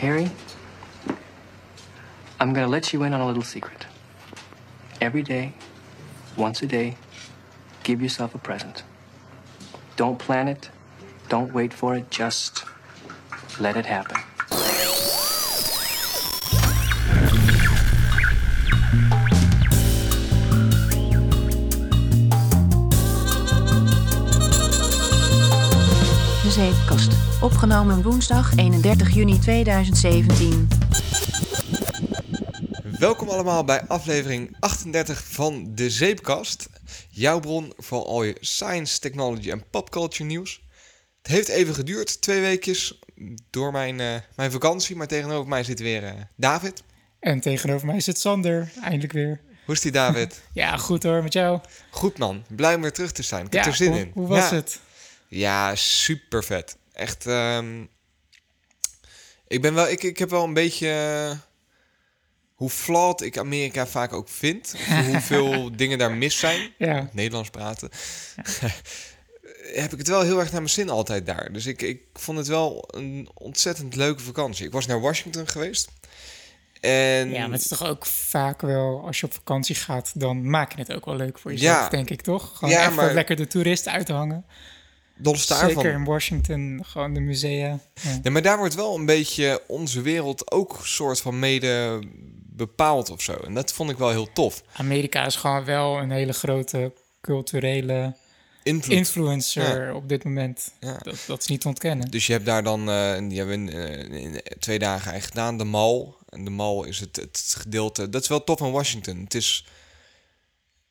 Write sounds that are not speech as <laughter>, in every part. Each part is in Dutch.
Harry, I'm going to let you in on a little secret. Every day, once a day, give yourself a present. Don't plan it, don't wait for it, just let it happen. De Zeepkast. Opgenomen woensdag 31 juni 2017. Welkom allemaal bij aflevering 38 van De Zeepkast. Jouw bron voor al je science, technology en popculture nieuws. Het heeft even geduurd, twee weekjes, door mijn, eh, mijn vakantie. Maar tegenover mij zit weer eh, David. En tegenover mij zit Sander, eindelijk weer. Hoe is die David? <laughs> Ja, goed hoor, met jou. Goed man, blij om weer terug te zijn. Ik heb er zin hoe, in. Hoe was Ja. het? Ja, super vet. Echt, ehm, ik ben wel, ik, ik heb wel een beetje, eh, hoe flawed ik Amerika vaak ook vind. Hoeveel <laughs> dingen daar mis zijn. Ja, Nederlands praten. <laughs> heb ik het wel heel erg naar mijn zin altijd daar. Dus ik, ik vond het wel een ontzettend leuke vakantie. Ik was naar Washington geweest. En ja, maar het is toch ook vaak wel, als je op vakantie gaat, dan maak je het ook wel leuk voor jezelf, Ja. denk ik toch? Gewoon Ja, even maar- lekker de toeristen uithangen. Los daarvan. Zeker in Washington, gewoon de musea. Ja. Nee, maar daar wordt wel een beetje onze wereld ook soort van mede bepaald of zo. En dat vond ik wel heel tof. Amerika is gewoon wel een hele grote culturele influencer op dit moment. Ja. Dat, dat is niet te ontkennen. Dus je hebt daar dan, eh, die hebben we in, eh, in twee dagen eigenlijk gedaan, de Mall. En de Mall is het, het gedeelte, dat is wel tof van Washington. Het is,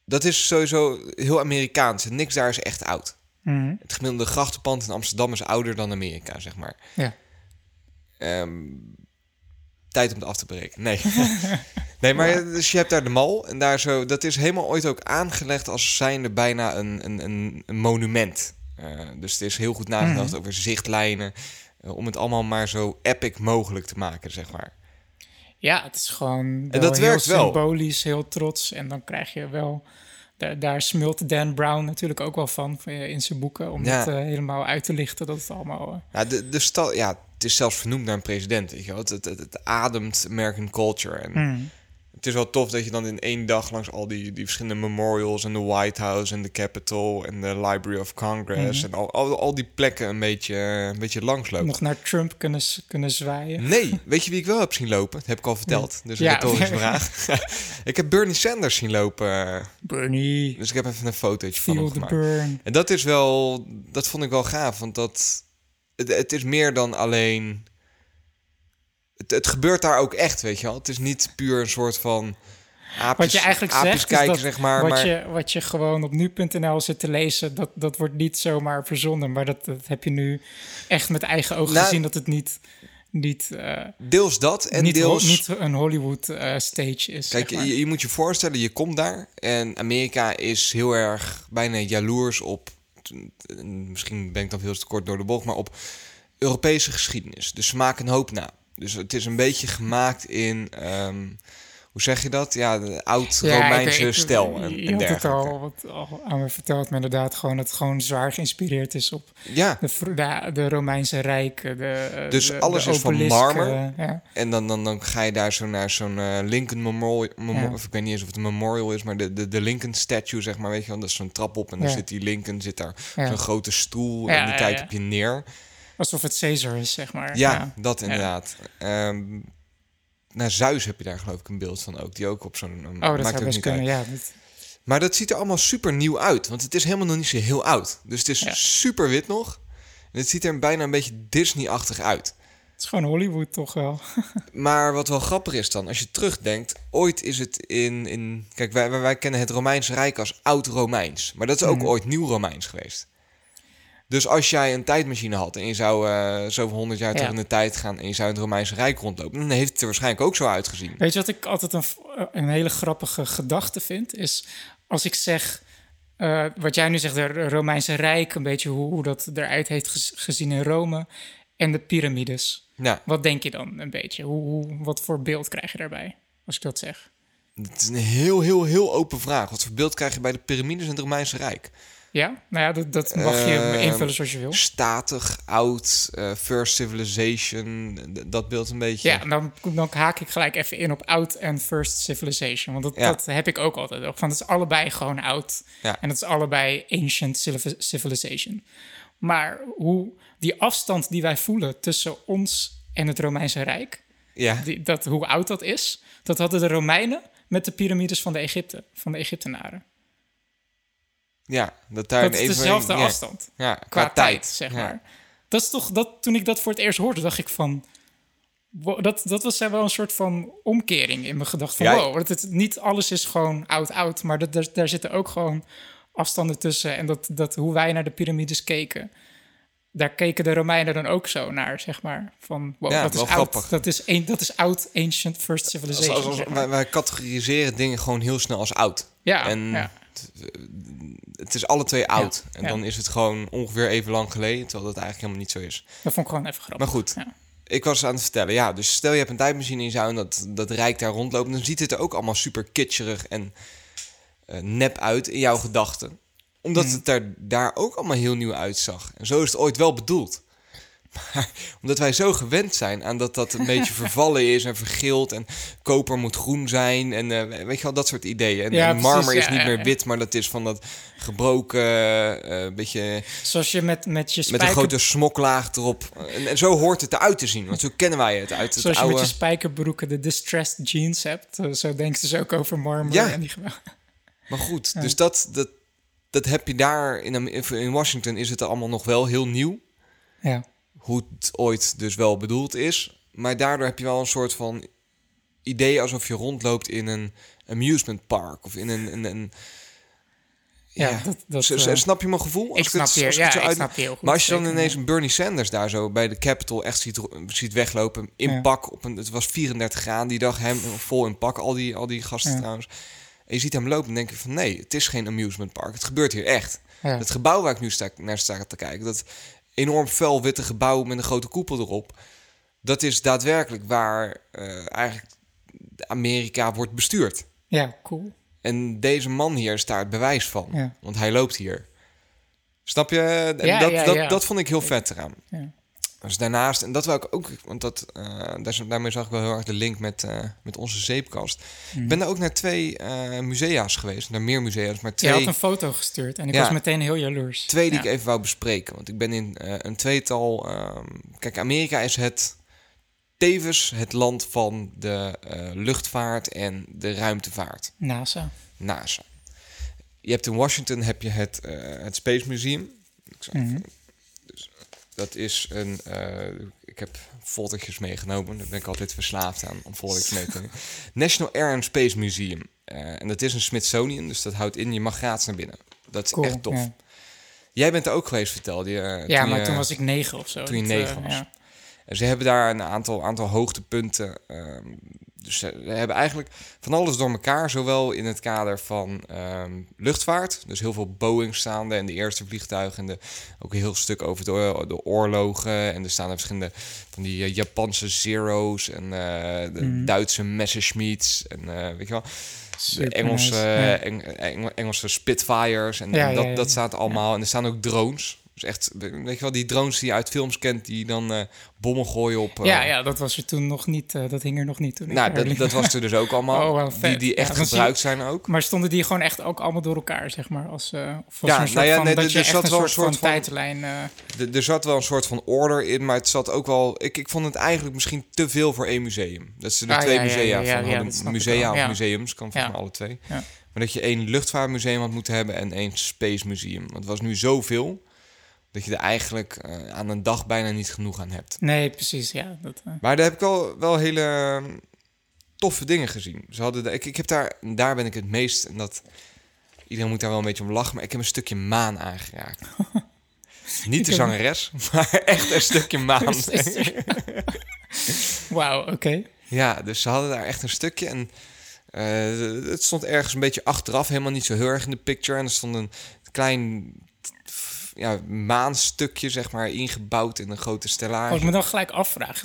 dat is sowieso heel Amerikaans. En niks daar is echt oud. Mhm. Het gemiddelde grachtenpand in Amsterdam is ouder dan Amerika, zeg maar. Ja. Ehm, tijd om het af te breken. Nee. <laughs> nee, maar dus je hebt daar de Mall. En daar zo, dat is helemaal ooit ook aangelegd als zijnde bijna een, een, een, monument. Eh, dus het is heel goed nagedacht over zichtlijnen. eh, om het allemaal maar zo epic mogelijk te maken, zeg maar. Ja, het is gewoon dat wel heel werkt wel. symbolisch, heel trots. En dan krijg je wel... Daar, daar smult Dan Brown natuurlijk ook wel van, van, in zijn boeken... om Ja. het eh, helemaal uit te lichten, dat het allemaal... eh, Nou, de, de stad, ja, het is zelfs vernoemd naar een president. Weet je wel? Het, het, het, het ademt American culture. En hmm. Het is wel tof dat je dan in één dag langs al die, die verschillende memorials en de White House en de Capitol en de Library of Congress en al, al, al die plekken een beetje, een beetje langs loopt. nog naar Trump kunnen, kunnen zwaaien. Nee, weet je wie ik wel heb zien lopen? Dat heb ik al verteld. Dus een Ja. retorische vraag. <laughs> ik heb Bernie Sanders zien lopen. Bernie, Dus ik heb even een fotootje van hem gemaakt. burn. En dat is wel, dat vond ik wel gaaf, want dat, het, het is meer dan alleen, het, het gebeurt daar ook echt, weet je wel. Het is niet puur een soort van aapjes, Wat je eigenlijk zegt, kijken, zeg maar. wat, maar je, wat je gewoon op nu.nl zit te lezen... Dat, dat wordt niet zomaar verzonnen. Maar dat, dat heb je nu echt met eigen ogen Nou, gezien... dat het niet, niet, eh, deels dat en niet, ho- deels... niet een Hollywood eh, stage is. Kijk, zeg maar. je, je moet je voorstellen, je komt daar en Amerika is heel erg bijna jaloers op, en misschien ben ik dan veel te kort door de bocht, maar op Europese geschiedenis. Dus ze maken een hoop na. Dus het is een beetje gemaakt in, ehm, hoe zeg je dat? Ja, de oud-Romeinse stijl en, en had het dergelijke. al, wat, al aan me verteld, maar inderdaad gewoon dat het gewoon zwaar geïnspireerd is op Ja, de, de, de Romeinse Rijk. De, Dus de- alles de is van marmer? Ja. en dan, dan, dan ga je daar zo naar zo'n eh, Lincoln Memorial, Ja. of ik weet niet eens of het een memorial is, maar de, de, de Lincoln statue, zeg maar, weet je wel, dat is zo'n trap op en dan zit die Lincoln, zit daar zo'n grote stoel en die kijkt op je neer. Alsof het Caesar is, zeg maar. Ja, dat inderdaad. Ehm naar Zeus heb je daar geloof ik een beeld van ook, die ook op zo'n... Oh, dat zou best kunnen, uit. ja. Maar dat ziet er allemaal super nieuw uit, want het is helemaal nog niet zo heel oud. Dus het is Ja. super wit nog. En het ziet er bijna een beetje Disney-achtig uit. Het is gewoon Hollywood toch wel. <laughs> Maar wat wel grappig is dan, als je terugdenkt, ooit is het in... in kijk, wij, wij, kennen het Romeinse Rijk als Oud-Romeins. Maar dat is ook Mhm. ooit Nieuw-Romeins geweest. Dus als jij een tijdmachine had en je zou eh zoveel honderd jaar terug Ja. in de tijd gaan... en je zou in het Romeinse Rijk rondlopen, dan heeft het er waarschijnlijk ook zo uitgezien. Weet je wat ik altijd een, een hele grappige gedachte vind? Is als ik zeg, eh, wat jij nu zegt, de Romeinse Rijk, een beetje hoe, hoe dat eruit heeft gez- gezien in Rome, en de piramides. Ja, Wat denk je dan een beetje? Hoe, hoe, wat voor beeld krijg je daarbij, als ik dat zeg? het is een heel, heel, heel open vraag. Wat voor beeld krijg je bij de piramides in het Romeinse Rijk? Ja? Nou ja, dat, dat mag je Ehm, invullen zoals je wil. Statig, oud, eh, First Civilization, dat beeld een beetje. Ja, dan, dan haak ik gelijk even in op oud en first civilization. Want dat, Ja. dat heb ik ook altijd. Ook van, het is allebei gewoon oud. Ja. En het is allebei ancient civ- civilization. Maar hoe die afstand die wij voelen tussen ons en het Romeinse Rijk... ja. Die, dat, hoe oud dat is, dat hadden de Romeinen met de piramides van de Egypte, van de Egyptenaren. Ja, dat daar Dat is even- dezelfde ja. afstand. Ja, qua, Qua, tijd, zeg maar. Dat is toch, dat, toen ik dat voor het eerst hoorde, dacht ik van... wow, dat, dat was wel een soort van omkering in mijn gedachte. Van, wow, dat het, niet alles is gewoon oud-oud, maar dat, daar, daar zitten ook gewoon afstanden tussen. En dat, dat hoe wij naar de piramides keken, daar keken de Romeinen dan ook zo naar, zeg maar. Van, wow, Ja, dat, is oud, dat, is een, dat is oud, ancient, first Als, civilization. als, als- zeg maar. wij, wij categoriseren dingen gewoon heel snel als oud. Ja, en ja. Het is alle twee oud. en ja. dan is het gewoon ongeveer even lang geleden, terwijl dat eigenlijk helemaal niet zo is. Dat vond ik gewoon even grappig. Maar goed, Ja. ik was aan het vertellen. Ja, dus stel je hebt een tijdmachine in zou en dat, dat rijk daar rondloopt... dan ziet het er ook allemaal super kitscherig en eh, nep uit in jouw gedachten. Omdat Mhm. het er daar ook allemaal heel nieuw uitzag. En zo is het ooit wel bedoeld. Maar omdat wij zo gewend zijn aan dat dat een beetje <laughs> vervallen is en vergeeld... en koper moet groen zijn en eh, weet je wel, dat soort ideeën. En, Ja, en precies, marmer is niet ja, meer wit, maar dat is van dat gebroken... eh, beetje Zoals je met, met je met spijker... een grote smoklaag erop. En, en zo hoort het eruit te zien, want zo kennen wij het uit het Zoals je oude... met je spijkerbroeken de distressed jeans hebt. eh, Zo denken ze dus ook over marmer Ja. en die. <laughs> Maar goed, dus dat, dat, dat heb je daar in, in Washington is het allemaal nog wel heel nieuw. Ja. Hoe het ooit dus wel bedoeld is. Maar daardoor heb je wel een soort van idee alsof je rondloopt in een amusement park. Of in een... een, een Ja, dat- dat, S- s- eh, snap je mijn gevoel? ik snap het- je- als ja, ik uit- snap je heel goed, Maar als je dan ineens een Bernie Sanders daar zo bij de Capitol echt ziet, ziet weglopen in Ja. pak. Op een, het was 34 graden die dag, hem vol in pak. Al die, al die gasten trouwens. En je ziet hem lopen en denk je van nee, het is geen amusement park. Het gebeurt hier echt. Het gebouw waar ik nu sta, naar sta te kijken, dat enorm vuil witte gebouw met een grote koepel erop. Dat is daadwerkelijk waar eh, eigenlijk Amerika wordt bestuurd. ja, cool. En deze man hier is daar het bewijs van. Ja. Want hij loopt hier. Snap je? Ja, dat, ja, dat, dat vond ik heel vet eraan. Ja. Dus daarnaast, en dat wil ik ook, want dat, eh, daar, daarmee zag ik wel heel erg de link met, eh, met onze zeepkast. Hmm. Ik ben daar ook naar twee eh, musea's geweest, naar meer musea's, maar Je twee, had een foto gestuurd en ik Ja. was meteen heel jaloers. twee die Ja. ik even wou bespreken. Want ik ben in eh, een tweetal. ehm, kijk, Amerika is het tevens het land van de eh, luchtvaart en de ruimtevaart. NASA. NASA. Je hebt in Washington heb je het, het Space Museum. Ik zal even- Mhm. dus, dat is een. eh, ik heb foldertjes meegenomen. Daar ben ik altijd verslaafd aan om foldertjes mee te nemen. <laughs> National Air and Space Museum. Eh, en dat is een Smithsonian, dus dat houdt in je mag gratis naar binnen. Dat is Cool. echt tof. Ja, Jij bent er ook geweest, vertelde je. eh, ja maar je- toen was ik negen of zo. toen je negen was. ja. En ze hebben daar een aantal, aantal hoogtepunten. ehm, dus ze hebben eigenlijk van alles door elkaar. Zowel in het kader van ehm, luchtvaart. Dus heel veel Boeing staande en de eerste vliegtuigen. En de, ook een heel stuk over de, de oorlogen. En er staan er verschillende van die eh, Japanse Zero's. En eh, de Mhm. Duitse Messerschmitts. En eh, weet je wel. De Engelse, nice. Ja. Eng- Eng- Engelse Spitfires. En, Ja, en ja, dat, ja. dat staat allemaal. En er staan ook drones. Dus echt, weet je wel, die drones die je uit films kent, die dan eh, bommen gooien op. eh, ja, ja, dat was er toen nog niet. eh, dat hing er nog niet toen. Nou, dat, dat was er dus ook <laughs> allemaal. Oh, die, die Ja, echt je- gebruikt zijn ook. Maar stonden die gewoon echt ook allemaal door elkaar, zeg maar? Als, of was Ja, nou ja, van, nee, dat er- je er zat een wel een soort van, van- tijdlijn... Er- zat wel een soort van order in, maar het zat ook wel. Ik, ik vond het eigenlijk misschien te veel voor één museum. Dat ze er Ah, twee ja, ja, musea ja, van ja, ja, hadden. musea of ja. museums, kan Ja. mij alle twee. Ja. Maar dat je één luchtvaartmuseum had moeten hebben en één space museum. Want het was nu zoveel dat je er eigenlijk eh, aan een dag bijna niet genoeg aan hebt. nee, precies, ja. Dat, eh, Maar daar heb ik wel, wel hele eh, toffe dingen gezien. Ze hadden de, ik, ik heb daar, daar ben ik het meest, en dat iedereen moet daar wel een beetje om lachen, maar ik heb een stukje maan aangeraakt. <laughs> Niet de heb- zangeres, <laughs> maar echt een stukje <laughs> maan. Wauw, oké. Ja, dus ze hadden daar echt een stukje en eh, het stond ergens een beetje achteraf, helemaal niet zo heel erg in de picture. En er stond een klein ja, maanstukje, zeg maar, ingebouwd in een grote stellage. Wat ik me dan gelijk afvraag,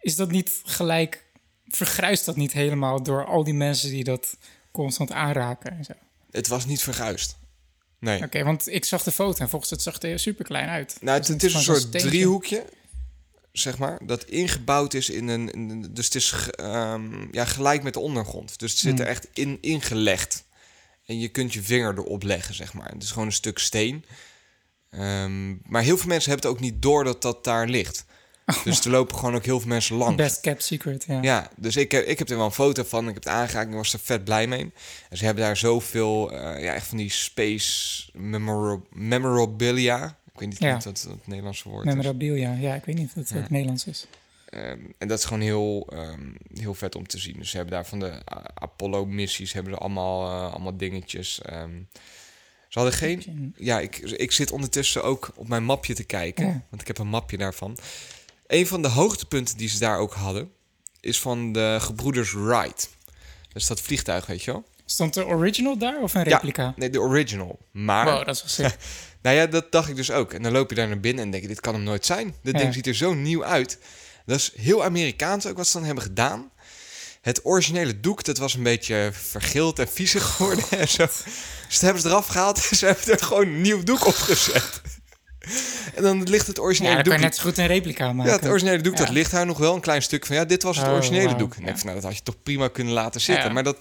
is- dat niet gelijk... Vergruist dat niet helemaal door al die mensen die dat constant aanraken en zo? Het was niet verguisd. Nee. Oké, want ik zag de foto en volgens het zag er super klein uit. Nou, het, Dus het is een soort steentje. driehoekje, zeg maar, dat ingebouwd is in een... in- dus het is ehm, ja, gelijk met de ondergrond. Dus het zit er Hmm. echt in ingelegd. En je kunt je vinger erop leggen, zeg maar. Het is gewoon een stuk steen. Ehm, maar heel veel mensen hebben het ook niet door dat dat daar ligt. <laughs> Dus er lopen gewoon ook heel veel mensen langs. Best kept secret, ja. Ja, dus ik heb, ik heb er wel een foto van. Ik heb het aangeraakt en was er vet blij mee. En ze hebben daar zoveel, eh, ja, echt van die space memora- memorabilia. Ik weet niet Ja. wat het, het Nederlandse woord is. Memorabilia, ja, ik weet niet of het Nederlands is. Ehm, en dat is gewoon heel, ehm, heel vet om te zien. Dus ze hebben daar van de Apollo-missies hebben ze allemaal, eh, allemaal dingetjes. Ehm, ze hadden geen... Ja, ik, ik zit ondertussen ook op mijn mapje te kijken. Ja. Want ik heb een mapje daarvan. Een van de hoogtepunten die ze daar ook hadden... is van de gebroeders Wright. Dus dat vliegtuig, weet je wel? Stond de original daar of een replica? Ja, nee, de original. Maar, Wow, dat is wel <laughs> nou ja, dat dacht ik dus ook. En dan loop je daar naar binnen en denk je, dit kan hem nooit zijn. Dit Ja. ding ziet er zo nieuw uit. Dat is heel Amerikaans ook wat ze dan hebben gedaan. Het originele doek, dat was een beetje vergild en viezig geworden en zo. Dus dat hebben ze eraf gehaald en ze hebben er gewoon een nieuw doek op gezet. En dan ligt het Ja, originele dan kan doek... je net zo goed een replica maken. Ja, het originele doek, dat Ja. ligt daar nog wel een klein stuk van. Ja, dit was het Oh, originele doek. En ik denk Ja. van, nou, dat had je toch prima kunnen laten zitten. Ja. Maar dat,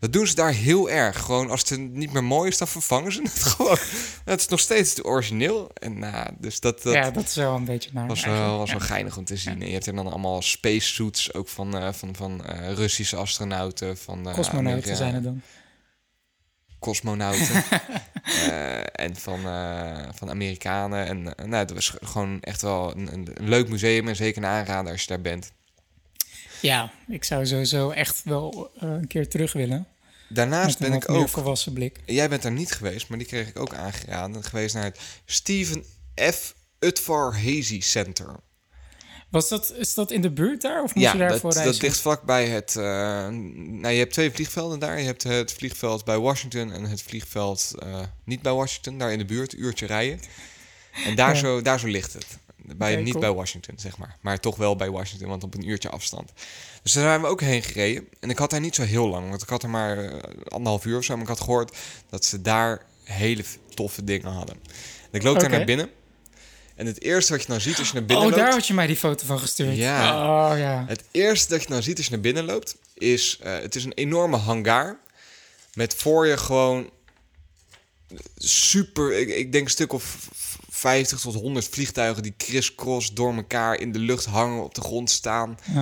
dat doen ze daar heel erg. Gewoon als het niet meer mooi is, dan vervangen ze het <laughs> gewoon. Het is nog steeds het origineel. En nou, dus dat, dat ja, dat is wel een beetje naar. was, wel, was wel geinig om te zien. En je hebt er dan allemaal spacesuits, ook van, eh, van, van eh, Russische astronauten. Van, eh, Cosmonauten Amerika- zijn het dan. Cosmonauten. <laughs> En van, van Amerikanen. En nou, dat was gewoon echt wel een, een leuk museum. En zeker een aanrader als je daar bent. Ja, ik zou sowieso echt wel eh, een keer terug willen. Daarnaast ben ik ook... volwassen blik. Jij bent daar niet geweest, maar die kreeg ik ook aangeraden. Geweest naar het Stephen F. Utvar Hazy Center. Was dat, is dat in de buurt daar? Of moest Ja, je dat, daarvoor reizen? dat ligt vlakbij het... eh, nou, je hebt twee vliegvelden daar. Je hebt het vliegveld bij Washington en het vliegveld eh, niet bij Washington. Daar in de buurt, een uurtje rijden. En daar, Ja. zo, daar zo ligt het. Bij, niet cool. bij Washington, zeg maar. Maar toch wel bij Washington, want op een uurtje afstand. Dus daar zijn we ook heen gereden. En ik had daar niet zo heel lang, want ik had er maar eh, anderhalf uur of zo. Maar ik had gehoord dat ze daar hele toffe dingen hadden. En ik loop daar naar binnen. En het eerste wat je dan ziet als je naar binnen Oh, daar loopt... had je mij die foto van gestuurd. Ja. Oh, ja. Het eerste dat je nou ziet als je naar binnen loopt, is... eh, het is een enorme hangar. Met voor je gewoon super... Ik, ik denk een stuk of 50 tot 100 vliegtuigen... die crisscross door elkaar in de lucht hangen, op de grond staan. Uh,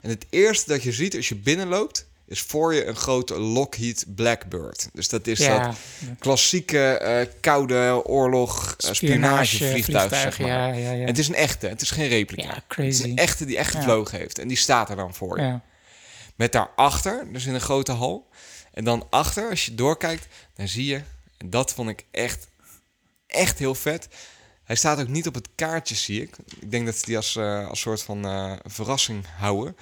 En het eerste dat je ziet als je binnenloopt... is voor je een grote Lockheed Blackbird. Dus dat is ja, dat klassieke eh, koude oorlog eh, spionagevliegtuig, zeg maar. Ja, ja. En het is een echte, het is geen replica. Ja, Het is crazy. een echte die echt gevlogen heeft. En die staat er dan voor je. ja. Met daarachter, dus in een grote hal. En dan achter, als je doorkijkt, dan zie je... En dat vond ik echt, echt heel vet. Hij staat ook niet op het kaartje, zie ik. Ik denk dat ze die als, eh, als soort van eh, verrassing houden.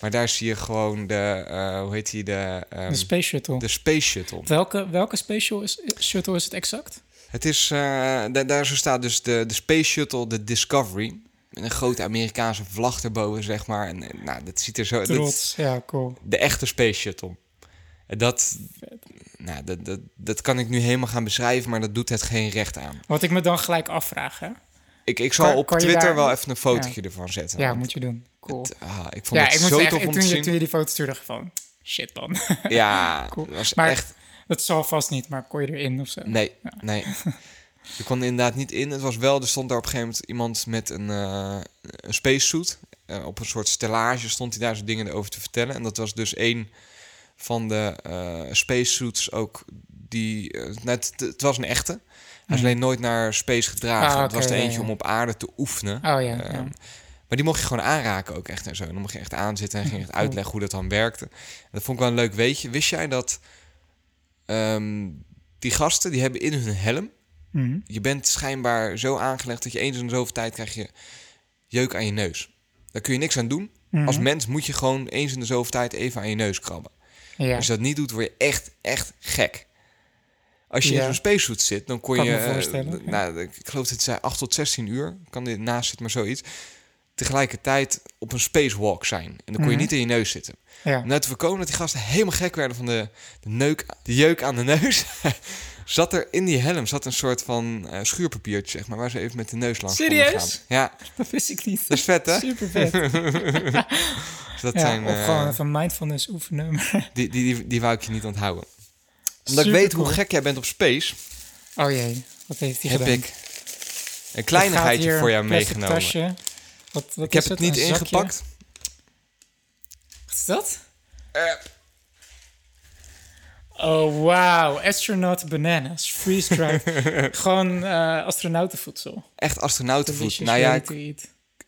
Maar daar zie je gewoon de, eh, hoe heet die, de, ehm, De Space Shuttle. de Space Shuttle. Welke, welke Space Shuttle is, shuttle is het exact? Het is, eh, da- daar zo staat dus de, de Space Shuttle, de Discovery. Met een grote Amerikaanse vlag erboven, zeg maar. En, nou, dat ziet er zo... dat- Trots, ja, cool. de echte Space Shuttle. En dat, nou, dat, dat, dat kan ik nu helemaal gaan beschrijven, maar dat doet het geen recht aan. Wat ik me dan gelijk afvraag, hè? Ik, ik zal Kan- op kan Twitter daar- wel even een fotootje ervan zetten. Ja, moet je doen. Cool. het, ah, ik vond Ja, het ik moet zo zeggen, tof om toen te je, zien. toen je die foto stuurde, van... Shit dan. Ja, <laughs> Cool. was Maar- echt... dat zal vast niet, maar kon je erin of zo? Nee, nee. <laughs> Je kon er inderdaad niet in. Het was wel, er stond daar op een gegeven moment iemand met een, eh een spacesuit. Eh, op een soort stellage stond hij daar zijn dingen over te vertellen. En dat was dus een van de eh spacesuits ook die... eh, net, het was een echte. Hij is alleen nooit naar space gedragen. Ah, Het was er eentje ja. om op aarde te oefenen. Oh ja, ja. Ehm, Maar die mocht je gewoon aanraken ook echt en zo. Dan mocht je echt aanzitten en ging je echt Cool. <laughs> uitleggen hoe dat dan werkte. En dat vond ik wel een leuk weetje. Wist jij dat ehm, die gasten, die hebben in hun helm... Mhm. Je bent schijnbaar zo aangelegd dat je eens in de zoveel tijd krijg je jeuk aan je neus. Daar kun je niks aan doen. Mhm. Als mens moet je gewoon eens in de zoveel tijd even aan je neus krabben. Ja, Als je dat niet doet, word je echt, echt gek. Als je in zo'n spacesuit zit, dan kon Kan je... eh, nou, ik geloof dat het zei 8 tot 16 uur. Kan dit naast zitten, maar zoiets. Tegelijkertijd op een spacewalk zijn. En dan kon je Mhm. niet in je neus zitten. ja. Om nou te voorkomen dat die gasten helemaal gek werden van de, de, neuk, de jeuk aan de neus. <laughs> zat er in die helm zat een soort van eh, schuurpapiertje, zeg maar, waar ze even met de neus langs Serieus? Ja, <laughs> Dat wist ik niet. dat is vet, hè? Super vet. Dus <laughs> dat ja, zijn, of eh, gewoon even mindfulness oefenen. <laughs> die, die, die, die wou ik je niet onthouden. Omdat ik weet hoe gek jij bent op space, Oh jee, wat heeft hij heb gedaan? ik een kleinigheidje voor jou meegenomen. Tasje. Wat, wat Ik heb het niet ingepakt. Wat is dat? Eh. Oh, wauw. Astronaut bananas. Freeze-dried. <laughs> Gewoon eh, astronautenvoedsel. Echt astronautenvoed. Delicious, Nou ja, ik,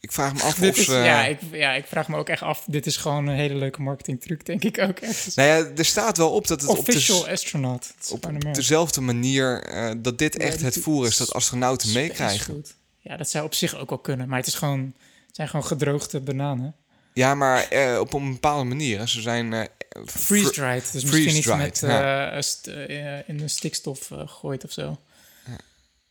ik vraag me af of is, ze... ja, ik, ja, ik vraag me ook echt af. Dit is gewoon een hele leuke marketingtruc, denk ik ook. Echt. Nou ja, er staat wel op dat het op, Official de, astronaut. Op dezelfde manier... eh, dat dit echt het voer is dat astronauten meekrijgen. Ja, dat zou op zich ook wel kunnen. Maar het, is gewoon, het zijn gewoon gedroogde bananen. Ja, maar eh, op een bepaalde manier. Ze zijn... Freeze-dried. Dus misschien iets met ja. eh, eh, in de stikstof eh, gegooid of zo.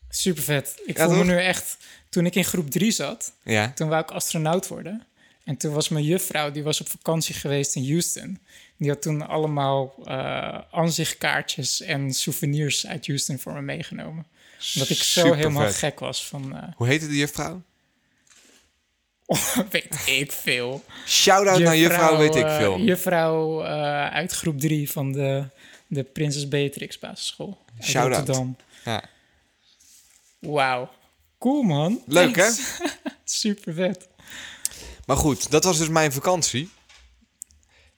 Super vet. Ik Ja, voel me nu echt... Toen ik in groep 3 zat, Ja, toen wou ik astronaut worden. En toen was mijn juffrouw, die was op vakantie geweest in Houston. Die had toen allemaal eh aanzichtkaartjes en souvenirs uit Houston voor me meegenomen. Omdat ik zo helemaal gek was van... Hoe heette die juffrouw? <laughs> weet ik veel. Shout-out naar juffrouw, weet ik eh, veel. juffrouw eh, uit groep 3 van de, de Prinses Beatrix basisschool. Shout-out. Rotterdam. Ja. Wauw. Cool, man. Leuk, Thanks. <laughs> Super vet. Maar goed, dat was dus mijn vakantie.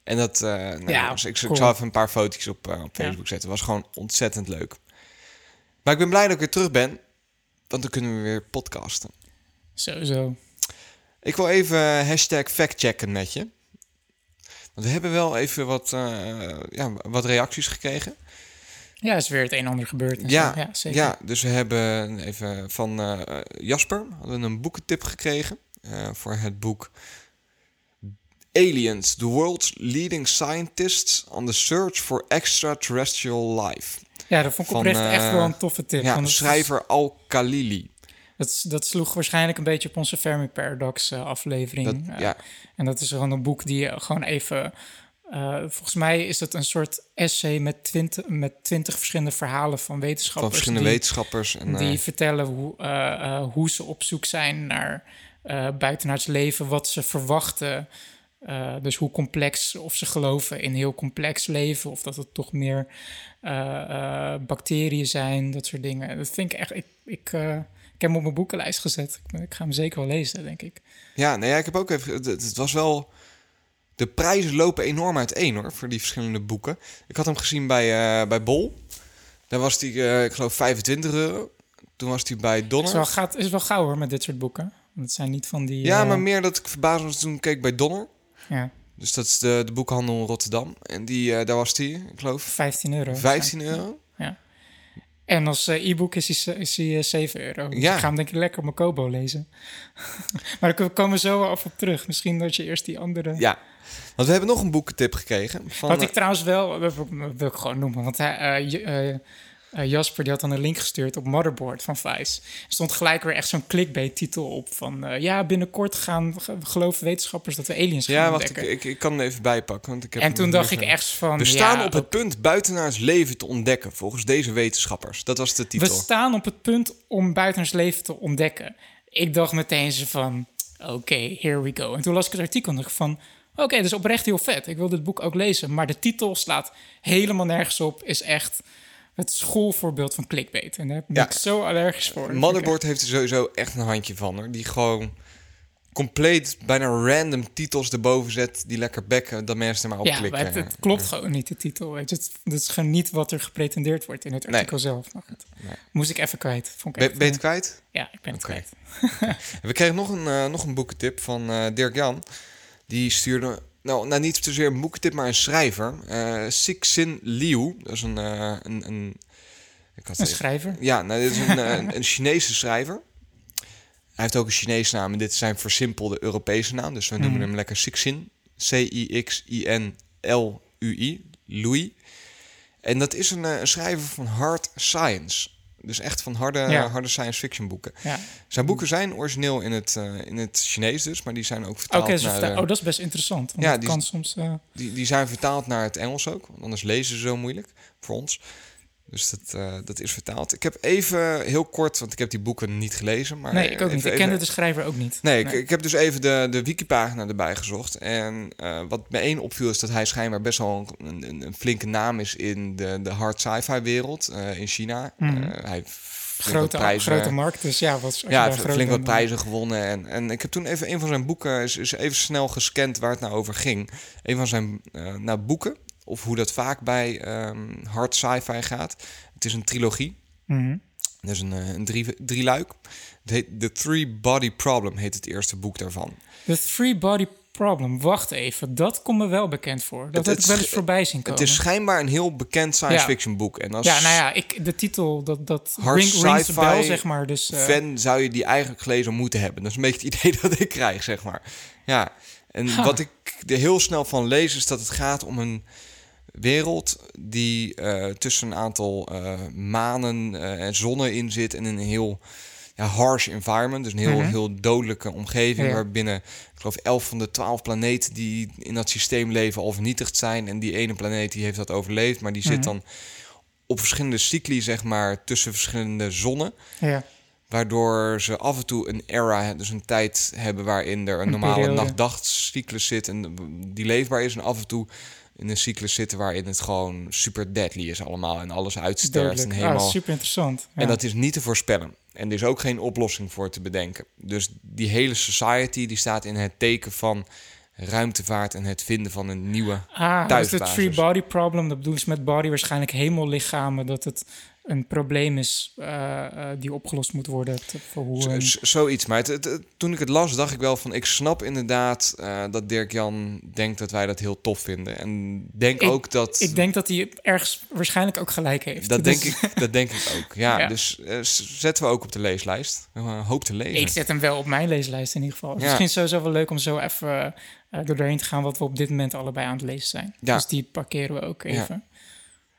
En dat, eh nou, Ja, ik, ik zal even een paar foto's op, op Ja. Facebook zetten. Het was gewoon ontzettend leuk. Maar ik ben blij dat ik weer terug ben. Want dan kunnen we weer podcasten. Sowieso. Ik wil even hashtag factchecken met je. Want we hebben wel even wat, eh, ja, wat reacties gekregen. Ja, is weer het een en ander gebeurd. Ja, ja zeker. Ja, dus we hebben even van eh, Jasper hadden een boekentip gekregen eh, voor het boek Aliens, the world's leading scientists on the search for extraterrestrial life. Ja, dat vond ik Van, oprecht eh, echt wel een toffe tip. Ja, is- schrijver Al-Khalili. Dat, dat sloeg waarschijnlijk een beetje op onze Fermi Paradox eh, aflevering. Dat, eh, ja, En dat is gewoon een boek die je gewoon even. eh, volgens mij is het een soort essay met twintig, met twintig verschillende verhalen van wetenschappers. van verschillende die, wetenschappers. En, die eh, vertellen hoe, eh, eh, hoe ze op zoek zijn naar eh buitenaards leven, wat ze verwachten. Eh, dus hoe complex, of ze geloven in heel complex leven, of dat het toch meer eh, eh, bacteriën zijn, dat soort dingen. Dat vind ik echt. Ik, ik, eh, ik heb hem op mijn boekenlijst gezet. Ik, ga hem zeker wel lezen, denk ik. ja, nee, ja, ik heb ook even... Het, het was wel... De prijzen lopen enorm uiteen hoor, voor die verschillende boeken. Ik had hem gezien bij, eh, bij Bol. Daar was die, eh, ik geloof, 25 euro. Toen was die bij Het is Donner. wel, gaat, is wel gauw hoor met dit soort boeken. Want het zijn niet van die. Ja, eh, maar meer dat ik verbaasd was toen ik keek bij Donner. ja, Dus dat is de, de boekhandel in Rotterdam. En die, daar was die, ik geloof, 15 euro. 15 euro. En als eh, e-book is hij, is hij eh, 7 euro. Dus Ja. ik ga hem denk ik lekker op mijn Kobo lezen. <laughs> maar daar komen we zo wel af op terug. Misschien dat je eerst die andere... Ja. Want we hebben nog een boekentip gekregen. Van, Wat ik eh, trouwens wel, wil, dat wil ik gewoon noemen, want hij, eh, Jasper die had dan een link gestuurd op Motherboard van Vice. Er stond gelijk weer echt zo'n clickbait-titel op van... eh, ja, binnenkort gaan ge- geloven wetenschappers dat we aliens gaan ja, wacht, ik, ontdekken. ik, ik kan hem even bijpakken. Want ik heb en toen dacht ik echt van... We staan op het punt buitenaars leven te ontdekken, volgens deze wetenschappers. Dat was de We titel. staan op het punt om buitenaards leven te ontdekken. Ik dacht meteen zo van, oké, here we go. En toen las ik het artikel en dacht van, oké, dat is oprecht heel vet. Ik wil dit boek ook lezen. Maar de titel slaat helemaal nergens op. Is echt het schoolvoorbeeld van clickbait. En daar ben Ja. ik zo allergisch voor. Motherboard heeft er sowieso echt een handje van, hoor. Die gewoon compleet, bijna random titels erboven zet, die lekker bekken, dat mensen er maar op Ja, klikken. het, het klopt gewoon niet, de titel. Weet je. Het, dat is gewoon niet wat er gepretendeerd wordt in het Nee. artikel zelf. Maar goed. Nee. Moest ik even kwijt. Vond ik Ben, je het kwijt? Ja, ik ben het kwijt. <laughs> We kregen nog een, eh, nog een boekentip van eh, Dirk Jan. Die stuurde, nou, nou niet zozeer een boekentip, maar een schrijver. eh Sixin Liu. Dat is een... eh, een, een ik had Een even- schrijver. Ja, nou, dit is een, <laughs> eh, een, een Chinese schrijver. Hij heeft ook een Chinese naam en dit is zijn versimpelde Europese naam. Dus we noemen Mhm. hem lekker Sixin. C-I-X-I-N-L-U-I. Louis. En dat is een, een schrijver van hard science. Dus echt van harde, Ja. harde science fiction boeken. Ja. Zijn boeken zijn origineel in het, eh, in het Chinees dus, maar die zijn ook vertaald naar... de- oh, dat is best interessant. Want Ja, het die- kan soms... eh, die, die zijn vertaald naar het Engels ook, want anders lezen ze zo moeilijk voor ons. Dus dat, eh, dat is vertaald. Ik heb even heel kort, want ik heb die boeken niet gelezen. Maar nee, ik ook even- niet. Ik even- kende de schrijver ook niet. Nee, Ik, ik heb dus even de, de wikipagina erbij gezocht. En eh, wat me één opviel is dat hij schijnbaar best wel een, een, een flinke naam is in de, de hard sci-fi wereld eh, in China. Eh, hij Grote, prijzen- grote markt, dus ja, wat, ja, flink wat prijzen gewonnen. En, en ik heb toen even een van zijn boeken is, is even snel gescand waar het nou over ging. Een van zijn nou, boeken, of hoe dat vaak bij ehm, hard sci-fi gaat. Het is een trilogie. Mhm. Dat is een, eh, een drie, drie luik. Het heet The Three Body Problem heet het eerste boek daarvan. The Three Body Problem. Wacht even, dat komt me wel bekend voor. Dat Het- heb het ik wel eens voorbij zien komen. Het is schijnbaar een heel bekend science Ja. fiction boek. En als Ja, nou ja, ik, de titel, dat, dat Hard ring, rings zeg maar. Dus, eh, fan zou je die eigenlijk gelezen moeten hebben. Dat is een beetje het <laughs> idee dat ik krijg, zeg maar. Ja, en Ha. wat ik er heel snel van lees is dat het gaat om een wereld die eh, tussen een aantal eh, manen eh, en zonnen in zit en in een heel ja, harsh environment, dus een heel, Mhm. heel dodelijke omgeving Ja. waarbinnen ik geloof 11 van de 12 planeten die in dat systeem leven al vernietigd zijn en die ene planeet die heeft dat overleefd, maar die zit Mhm. dan op verschillende cycli zeg maar tussen verschillende zonnen. ja. Waardoor ze af en toe een era, dus een tijd hebben waarin er een, normale nacht-dag-cyclus zit en die leefbaar is. En af en toe in een cyclus zitten waarin het gewoon super deadly is allemaal en alles uitsterft. En, helemaal... Ah, super interessant. Ja. en dat is niet te voorspellen. En er is ook geen oplossing voor te bedenken. Dus die hele society die staat in het teken van ruimtevaart en het vinden van een nieuwe Ah, dus de thuisbasis. three body problem, dat bedoelen ze met body waarschijnlijk hemellichamen, dat het een probleem is eh, die opgelost moet worden. voor hoe Z- een- z- zoiets. Maar het, het- toen ik het las, dacht ik wel van... ik snap inderdaad eh, dat Dirk-Jan denkt dat wij dat heel tof vinden. En denk Ik- ook dat... ik denk dat hij ergens waarschijnlijk ook gelijk heeft. dat, Dus- denk ik, dat denk ik ook. Ja, <laughs> Ja. dus zetten we ook op de leeslijst. Hoop te lezen. Ik zet hem wel op mijn leeslijst in ieder geval. Ja. Misschien sowieso wel leuk om zo even door doorheen te gaan wat we op dit moment allebei aan het lezen zijn. Ja. Dus die parkeren we ook Ja. even.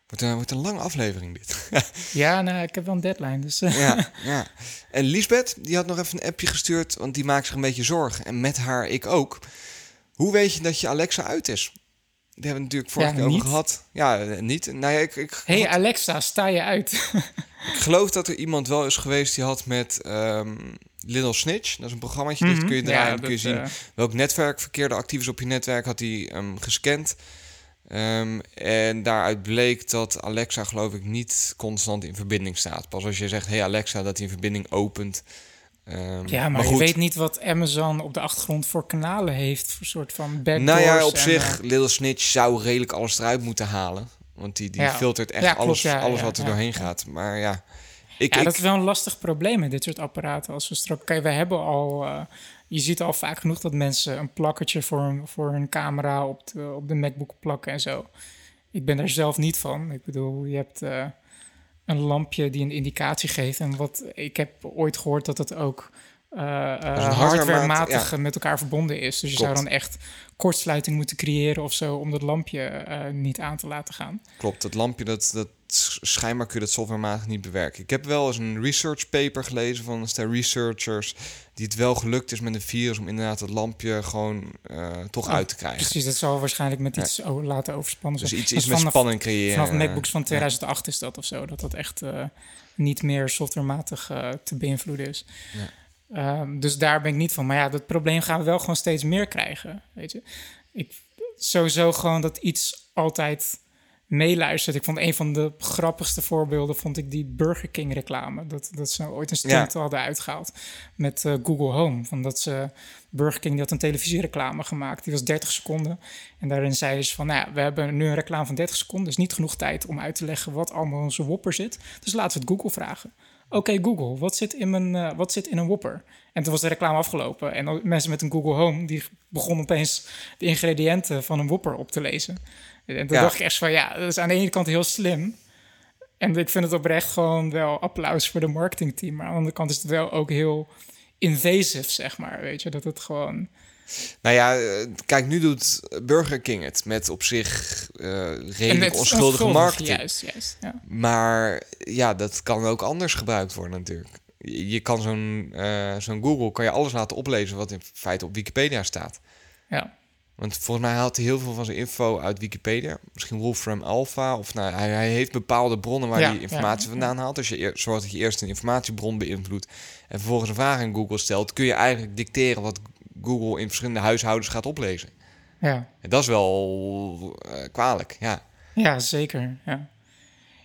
Wordt, een, wordt een lange aflevering dit. <laughs> Ja, nou, ik heb wel een deadline. Dus, eh, ja, <laughs> ja. En Lisbeth, die had nog even een appje gestuurd... want die maakt zich een beetje zorgen. En met haar ik ook. Hoe weet je dat je Alexa uit is? Die hebben we natuurlijk vorige Ja, keer over gehad. Ja, eh, niet. Nou ja, ik, ik, hey had- Alexa, sta je uit? <laughs> Ik geloof dat er iemand wel is geweest die had met ehm, Little Snitch. Dat is een programmaatje, dat Mhm. kun je draaien. Ja, dan kun je dat, zien eh, welk netwerkverkeer er actief is op je netwerk. Had hij ehm, gescand. Ehm, en daaruit bleek dat Alexa geloof ik niet constant in verbinding staat. Pas als je zegt, hey Alexa, dat hij een verbinding opent. Ehm, Ja, maar, je goed. weet niet wat Amazon op de achtergrond voor kanalen heeft. Voor soort van backdoors. Nou ja, op en, zich, eh, Little Snitch zou redelijk alles eruit moeten halen. Want die, die Ja. filtert echt Ja, klopt, alles, ja, alles wat er doorheen gaat. Maar ja, ik, ja, ik, dat is wel een lastig probleem met dit soort apparaten. Als we straks, kijk, we hebben al, eh, je ziet al vaak genoeg dat mensen een plakkertje voor hun, voor hun camera op de, op de MacBook plakken en zo. Ik ben daar zelf niet van. Ik bedoel, je hebt eh, een lampje die een indicatie geeft. En wat ik heb ooit gehoord dat het ook hardwaremaat, hardwarematig ja. met elkaar verbonden is. Dus je Klopt. zou dan echt kortsluiting moeten creëren of zo om dat lampje eh, niet aan te laten gaan. Klopt, dat lampje, dat, dat schijnbaar kun je dat softwarematig niet bewerken. Ik heb wel eens een research paper gelezen van een stel researchers... die het wel gelukt is met een virus om inderdaad het lampje gewoon toch Oh, uit te krijgen. Precies, dat zal waarschijnlijk met iets o- laten overspannen Dus iets, Dat met vanaf- spanning creëren. Vanaf MacBooks van Ja. 2008 is dat of zo. Dat dat echt niet meer softwarematig te beïnvloeden is. Ja. Ehm, dus daar ben ik niet van. Maar ja, dat probleem gaan we wel gewoon steeds meer krijgen. Weet je? Ik, sowieso gewoon dat iets altijd meeluistert. Ik vond een van de grappigste voorbeelden vond ik die Burger King reclame. Dat, dat ze ooit een stunt hadden uitgehaald met eh, Google Home. Van dat ze Burger King die had een televisiereclame gemaakt. Die was 30 seconden. En daarin zeiden ze van, nou ja, we hebben nu een reclame van 30 seconden. Dus niet genoeg tijd om uit te leggen wat allemaal onze Whopper zit. Dus laten we het Google vragen. Oké, Google, wat zit, in mijn, eh, wat zit in een Whopper? En toen was de reclame afgelopen. En dan mensen met een Google Home, die begonnen opeens de ingrediënten van een Whopper op te lezen. En toen Ja. dacht ik echt van, ja, dat is aan de ene kant heel slim. En ik vind het oprecht gewoon wel applaus voor de marketingteam. Maar aan de andere kant is het wel ook heel invasive, zeg maar. Weet je, dat het gewoon... Nou ja, eh, kijk, nu doet Burger King het met op zich eh, redelijk onschuldige onschuldig, marketing. Juist, juist. Ja. Maar ja, dat kan ook anders gebruikt worden natuurlijk. Je kan zo'n eh, zo'n Google, kan je alles laten oplezen wat in feite op Wikipedia staat. ja. Want volgens mij haalt hij heel veel van zijn info uit Wikipedia. Misschien Wolfram Alpha. Of nou, hij, hij heeft bepaalde bronnen waar Ja, hij informatie ja, vandaan haalt. Als je eer- zorgt dat je eerst een informatiebron beïnvloedt... en vervolgens een vraag in Google stelt... kun je eigenlijk dicteren wat Google in verschillende huishoudens gaat oplezen. Ja. En dat is wel eh, kwalijk, ja. Ja, zeker. Ja,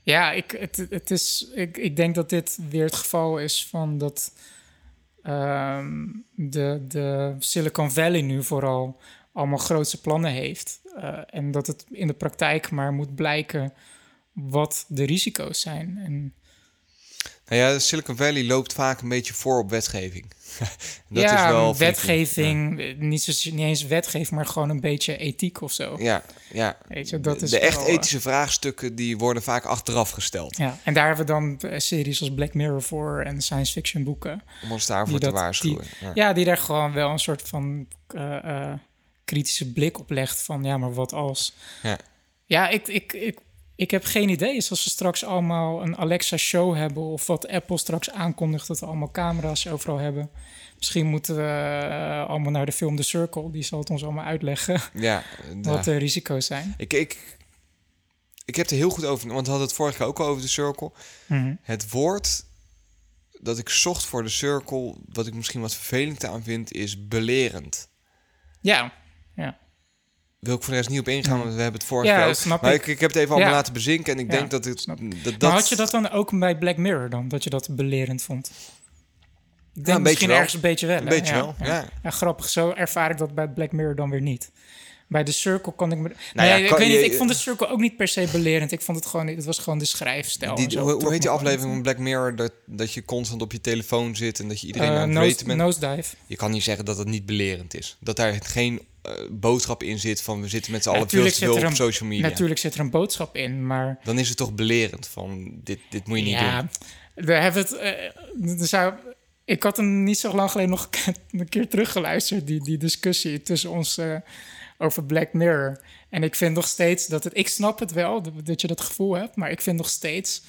ja ik, het, het is, ik, ik denk dat dit weer het geval is van dat ehm, de, de Silicon Valley nu vooral allemaal grootse plannen heeft. Eh, en dat het in de praktijk maar moet blijken wat de risico's zijn. En Nou ja, Silicon Valley loopt vaak een beetje voor op wetgeving. <laughs> dat ja, is wel, wetgeving, eh, niet, zo, niet eens wetgeving, maar gewoon een beetje ethiek of zo. Ja, ja. Weet je, dat de is de echt wel, eh, ethische vraagstukken die worden vaak achteraf gesteld. Ja, en daar hebben we dan eh, series als Black Mirror voor en science fiction boeken. Om ons daarvoor te dat- waarschuwen. die- ja. Ja, die daar gewoon wel een soort van kritische blik op legt van ja, maar wat als? Ja. Ja, ik, ik, ik, ik heb geen idee. Is als we straks allemaal een Alexa show hebben of wat Apple straks aankondigt dat we allemaal camera's overal hebben. Misschien moeten we eh, allemaal naar de film The Circle. Die zal het ons allemaal uitleggen <laughs> Ja, wat de risico's zijn. Ik, ik, ik heb er heel goed over, want we hadden het vorige keer ook al over de circle. Mhm. Het woord dat ik zocht voor de circle, wat ik misschien wat vervelend aan vind, is belerend. Ja. Wil ik voor de rest niet op ingaan, want we hebben het vorige Ja, snap maar ik. ik, ik heb het even allemaal Ja. laten bezinken en ik Ja, denk dat het... snap Dat, dat, Maar had je dat dan ook bij Black Mirror dan? Dat je dat belerend vond? Ik denk misschien wel. ergens een beetje wel. Een beetje wel, ja. Ja, grappig. Zo ervaar ik dat bij Black Mirror dan weer niet. Bij The Circle kon ik me... Nou ja, nee, kan ik weet je- niet. Ik vond The Circle ook niet per se belerend. Ik vond het gewoon... Het was gewoon de schrijfstijl. Die, hoe, heet die aflevering van Black Mirror? Dat, dat je constant op je telefoon zit en dat je iedereen Eh, aan het nose- raten bent. Nosedive. Je kan niet zeggen dat het niet belerend is. Dat daar geen boodschap in zit van we zitten met z'n allen veel te veel op een- social media. Natuurlijk zit er een boodschap in, maar... Dan is het toch belerend van dit, dit moet je niet ja, doen. we hebben het... eh, er zou, ik had hem niet zo lang geleden nog een keer teruggeluisterd, die, die discussie tussen ons eh, over Black Mirror. En ik vind nog steeds dat het... Ik snap het wel, dat je dat gevoel hebt, maar ik vind nog steeds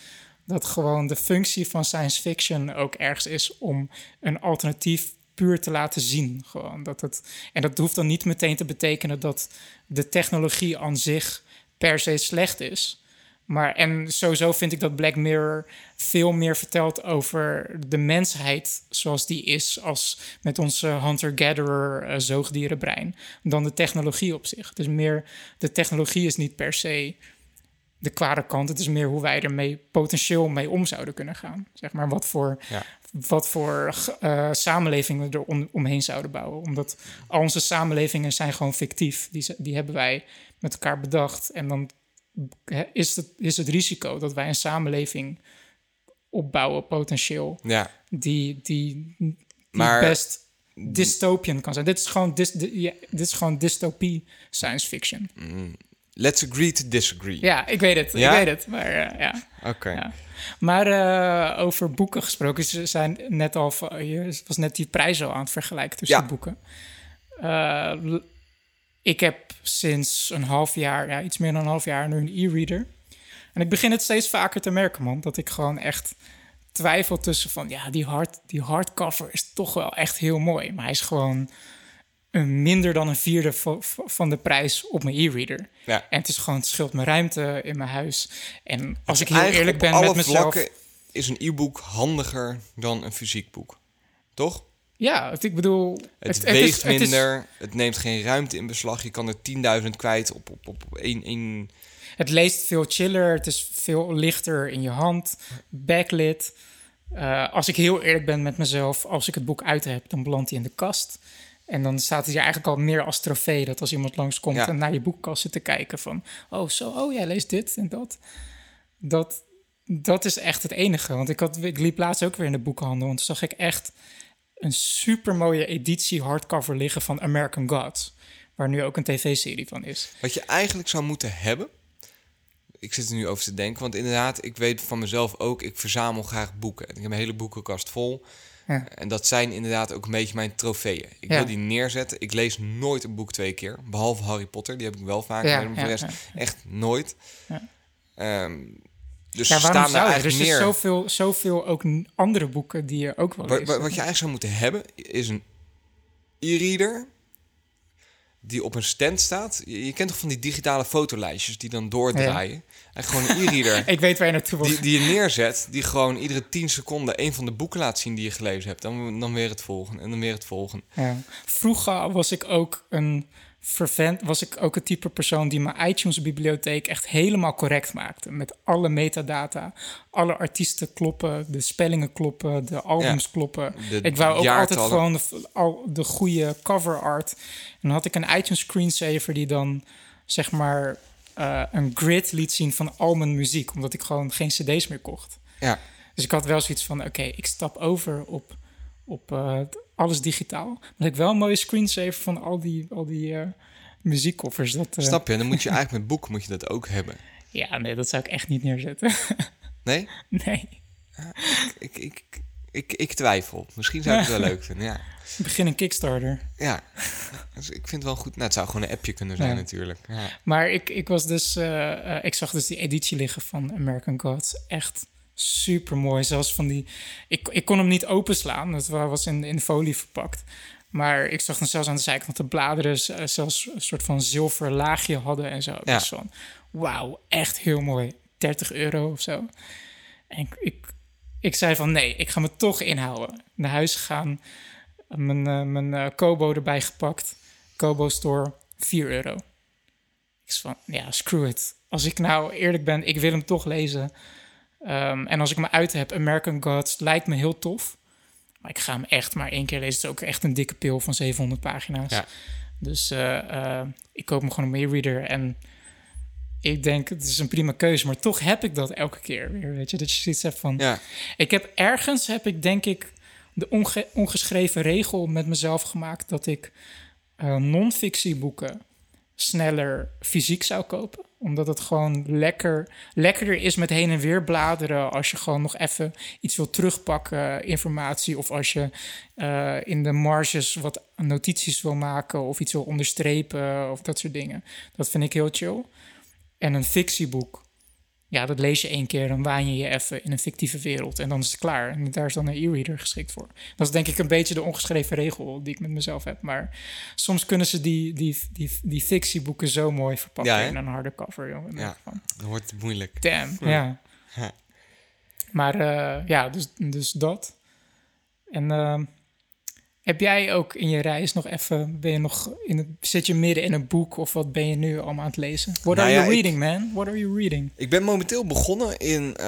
dat gewoon de functie van science fiction ook ergens is om een alternatief puur te laten zien. Gewoon dat het, en dat hoeft dan niet meteen te betekenen dat de technologie aan zich per se slecht is. Maar en sowieso vind ik dat Black Mirror veel meer vertelt over de mensheid zoals die is, als met onze hunter-gatherer eh, zoogdierenbrein, dan de technologie op zich. Dus meer, de technologie is niet per se de kwade kant. Het is meer hoe wij ermee potentieel mee om zouden kunnen gaan. Zeg maar wat voor, Ja. Wat voor eh, samenlevingen we er om, omheen zouden bouwen. Omdat al onze samenlevingen zijn gewoon fictief. Die, die hebben wij met elkaar bedacht. En dan is het, is het risico dat wij een samenleving opbouwen, potentieel, Ja, die, die, die Maar- best dystopian kan zijn. Dit is gewoon, dys, di- ja, dit is gewoon dystopie science fiction. Let's agree to disagree. Ja, ik weet het. Ja? Ik weet het. Maar eh, ja. Oké. Ja. Maar eh, over boeken gesproken, ze zijn net al, je was net die prijzen al aan het vergelijken tussen Ja. boeken. Eh, ik heb sinds een half jaar, ja, iets meer dan een half jaar, nu een e-reader. En ik begin het steeds vaker te merken, man, dat ik gewoon echt twijfel tussen van, ja, die, hard, die hardcover is toch wel echt heel mooi. Maar hij is gewoon een minder dan een vierde va- va- van de prijs op mijn e-reader. Ja. En het is gewoon, het scheelt me ruimte in mijn huis. En als ik heel eerlijk ben met mezelf... is een e-book handiger dan een fysiek boek. Toch? Ja, het, ik bedoel... Het, weegt het is- minder, het, neemt geen ruimte in beslag. Je kan er 10.000 kwijt op, op, op één, één... Het leest veel chiller, het is veel lichter in je hand, backlit. Eh, als ik heel eerlijk ben met mezelf, als ik het boek uit heb, dan belandt hij in de kast. En dan staat hij er eigenlijk al meer als trofee. Dat als iemand langskomt Ja. en naar je boekkast zit te kijken van... Oh, zo, oh, jij leest dit en dat. Dat, dat is echt het enige. Want ik, had, ik liep laatst ook weer in de boekhandel... en toen zag ik echt een super mooie editie hardcover liggen van American Gods. Waar nu ook een tv-serie van is. Wat je eigenlijk zou moeten hebben... Ik zit er nu over te denken, want inderdaad, ik weet van mezelf ook... ik verzamel graag boeken. Ik heb een hele boekenkast vol. Ja. En dat zijn inderdaad ook een beetje mijn trofeeën. Ik Ja. wil die neerzetten. Ik lees nooit een boek twee keer. Behalve Harry Potter, die heb ik wel vaak. Ja, maar de rest echt nooit. Ja. Ehm, dus Ja, waarom staan zou? Er eigenlijk zijn neer. zoveel, zoveel ook andere boeken die je ook wel leest. wat, wat je eigenlijk zou moeten hebben, is een e-reader... die op een stand staat. Je, je kent toch van die digitale fotolijstjes die dan doordraaien? En gewoon een e-reader <laughs> Ik weet waar je naartoe wil. die, die je neerzet, die gewoon iedere 10 seconden een van de boeken laat zien die je gelezen hebt. Dan, dan weer het volgende en dan weer het volgende. Ja. Vroeger was ik ook een vervent, was ik ook het type persoon die mijn iTunes-bibliotheek echt helemaal correct maakte. Met alle metadata, alle artiesten kloppen, de spellingen kloppen, de albums Ja. kloppen. De ik wou ook altijd gewoon de, al de goede cover art. En dan had ik een iTunes screensaver die dan zeg maar eh, een grid liet zien van al mijn muziek, omdat ik gewoon geen CD's meer kocht. Ja, Dus ik had wel zoiets van: oké, ik stap over op, op eh, alles digitaal. Maar ik wel een mooie screensaver van al die, al die eh muziekkoffers. Dat, snap je? En dan moet je <laughs> eigenlijk met boeken moet je dat ook hebben. Ja, nee, dat zou ik echt niet neerzetten. <laughs> Nee? nee. Ik, ik, ik, ik twijfel. Misschien zou ik het wel <laughs> leuk vinden, ja. Begin een Kickstarter. Ja, dus ik vind het wel goed. Nou, het zou gewoon een appje kunnen zijn Ja. natuurlijk. Ja. Maar ik, ik was dus, eh, eh, ik zag dus die editie liggen van American Gods. Echt super mooi. Zelfs van die, ik, ik kon hem niet openslaan. Het wa- was in, in folie verpakt. Maar ik zag dan zelfs aan de zijkant dat de bladeren eh, zelfs een soort van zilver laagje hadden en zo. Ja. Dus wauw, echt heel mooi. 30 euro of zo. En ik, ik, ik zei van nee, ik ga me toch inhouden. Naar huis gegaan, mijn, eh, mijn eh, Kobo erbij gepakt. Kobo Store, 4 euro. Ik zei van, ja, screw it. Als ik nou eerlijk ben, ik wil hem toch lezen. Ehm, en als ik me uit heb, American Gods lijkt me heel tof. Maar ik ga hem echt maar één keer lezen. Het is ook echt een dikke pil van 700 pagina's. Ja. Dus eh, ik koop hem gewoon een e-reader. En ik denk, het is een prima keuze. Maar toch heb ik dat elke keer weer. Weet je, dat je zoiets hebt van... ja, Ik heb ergens, heb ik denk ik, de onge- ongeschreven regel met mezelf gemaakt dat ik eh non-fictieboeken sneller fysiek zou kopen. Omdat het gewoon lekker, lekkerder is met heen en weer bladeren. Als je gewoon nog even iets wil terugpakken, informatie. Of als je eh, in de marges wat notities wil maken. Of iets wil onderstrepen of dat soort dingen. Dat vind ik heel chill. En een fictieboek, ja, dat lees je één keer, dan waan je je even in een fictieve wereld en dan is het klaar. En daar is dan een e-reader geschikt voor. Dat is denk ik een beetje de ongeschreven regel die ik met mezelf heb. Maar soms kunnen ze die, die, die, die fictieboeken zo mooi verpakken Ja, in een harde cover. Joh. En dan Ja. dan wordt het moeilijk. damn, Ja. ja. Ja. Maar eh, ja, dus, dus dat. En ehm, heb jij ook in je reis nog even, ben je nog in het, zit je midden in een boek of wat ben je nu allemaal aan het lezen? What Nou are ja, you ik- reading, man? What are you reading? Ik ben momenteel begonnen in eh,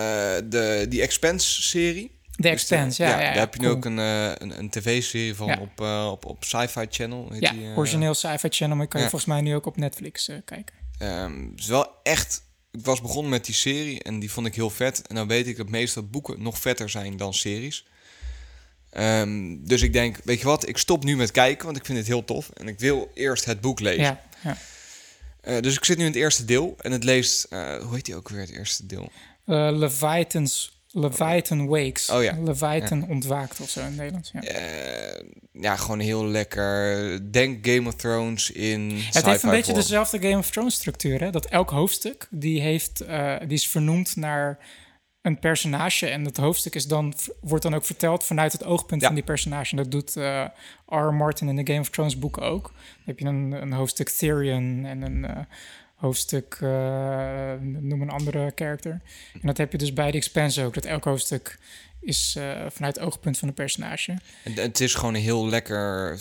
de die Expense-serie. The Expanse, ja, ja, ja, daar heb je nu ook een, eh, een, een tv-serie van Ja. op, eh, op, op Sci-Fi Channel. Heet Ja, die, origineel sci-fi channel, maar kan je volgens mij nu ook op Netflix kijken. Ehm, het is wel echt. Ik was begonnen met die serie en die vond ik heel vet. En dan weet ik dat meestal boeken nog vetter zijn dan series. Ehm, dus ik denk, weet je wat, ik stop nu met kijken, want ik vind het heel tof. En ik wil eerst het boek lezen. Ja, ja. Eh, dus ik zit nu in het eerste deel en het leest, eh, hoe heet die ook weer, het eerste deel? Eh, Leviathan's, Leviathan Wakes. Oh ja. Leviathan ontwaakt of zo in het Nederlands. Ja. Ja, gewoon heel lekker. Denk Game of Thrones in. Het heeft een beetje vorm. dezelfde Game of Thrones structuur. Hè? Dat elk hoofdstuk die heeft, die is vernoemd naar een personage. En dat hoofdstuk is dan, wordt dan ook verteld vanuit het oogpunt Ja. van die personage. En dat doet eh R. Martin in de Game of Thrones boeken ook. Dan heb je een, een hoofdstuk Tyrion en een eh, hoofdstuk, eh, noem een andere character. En dat heb je dus bij The Expanse ook. Dat elk hoofdstuk is vanuit het oogpunt van een personage. En het is gewoon een heel lekker.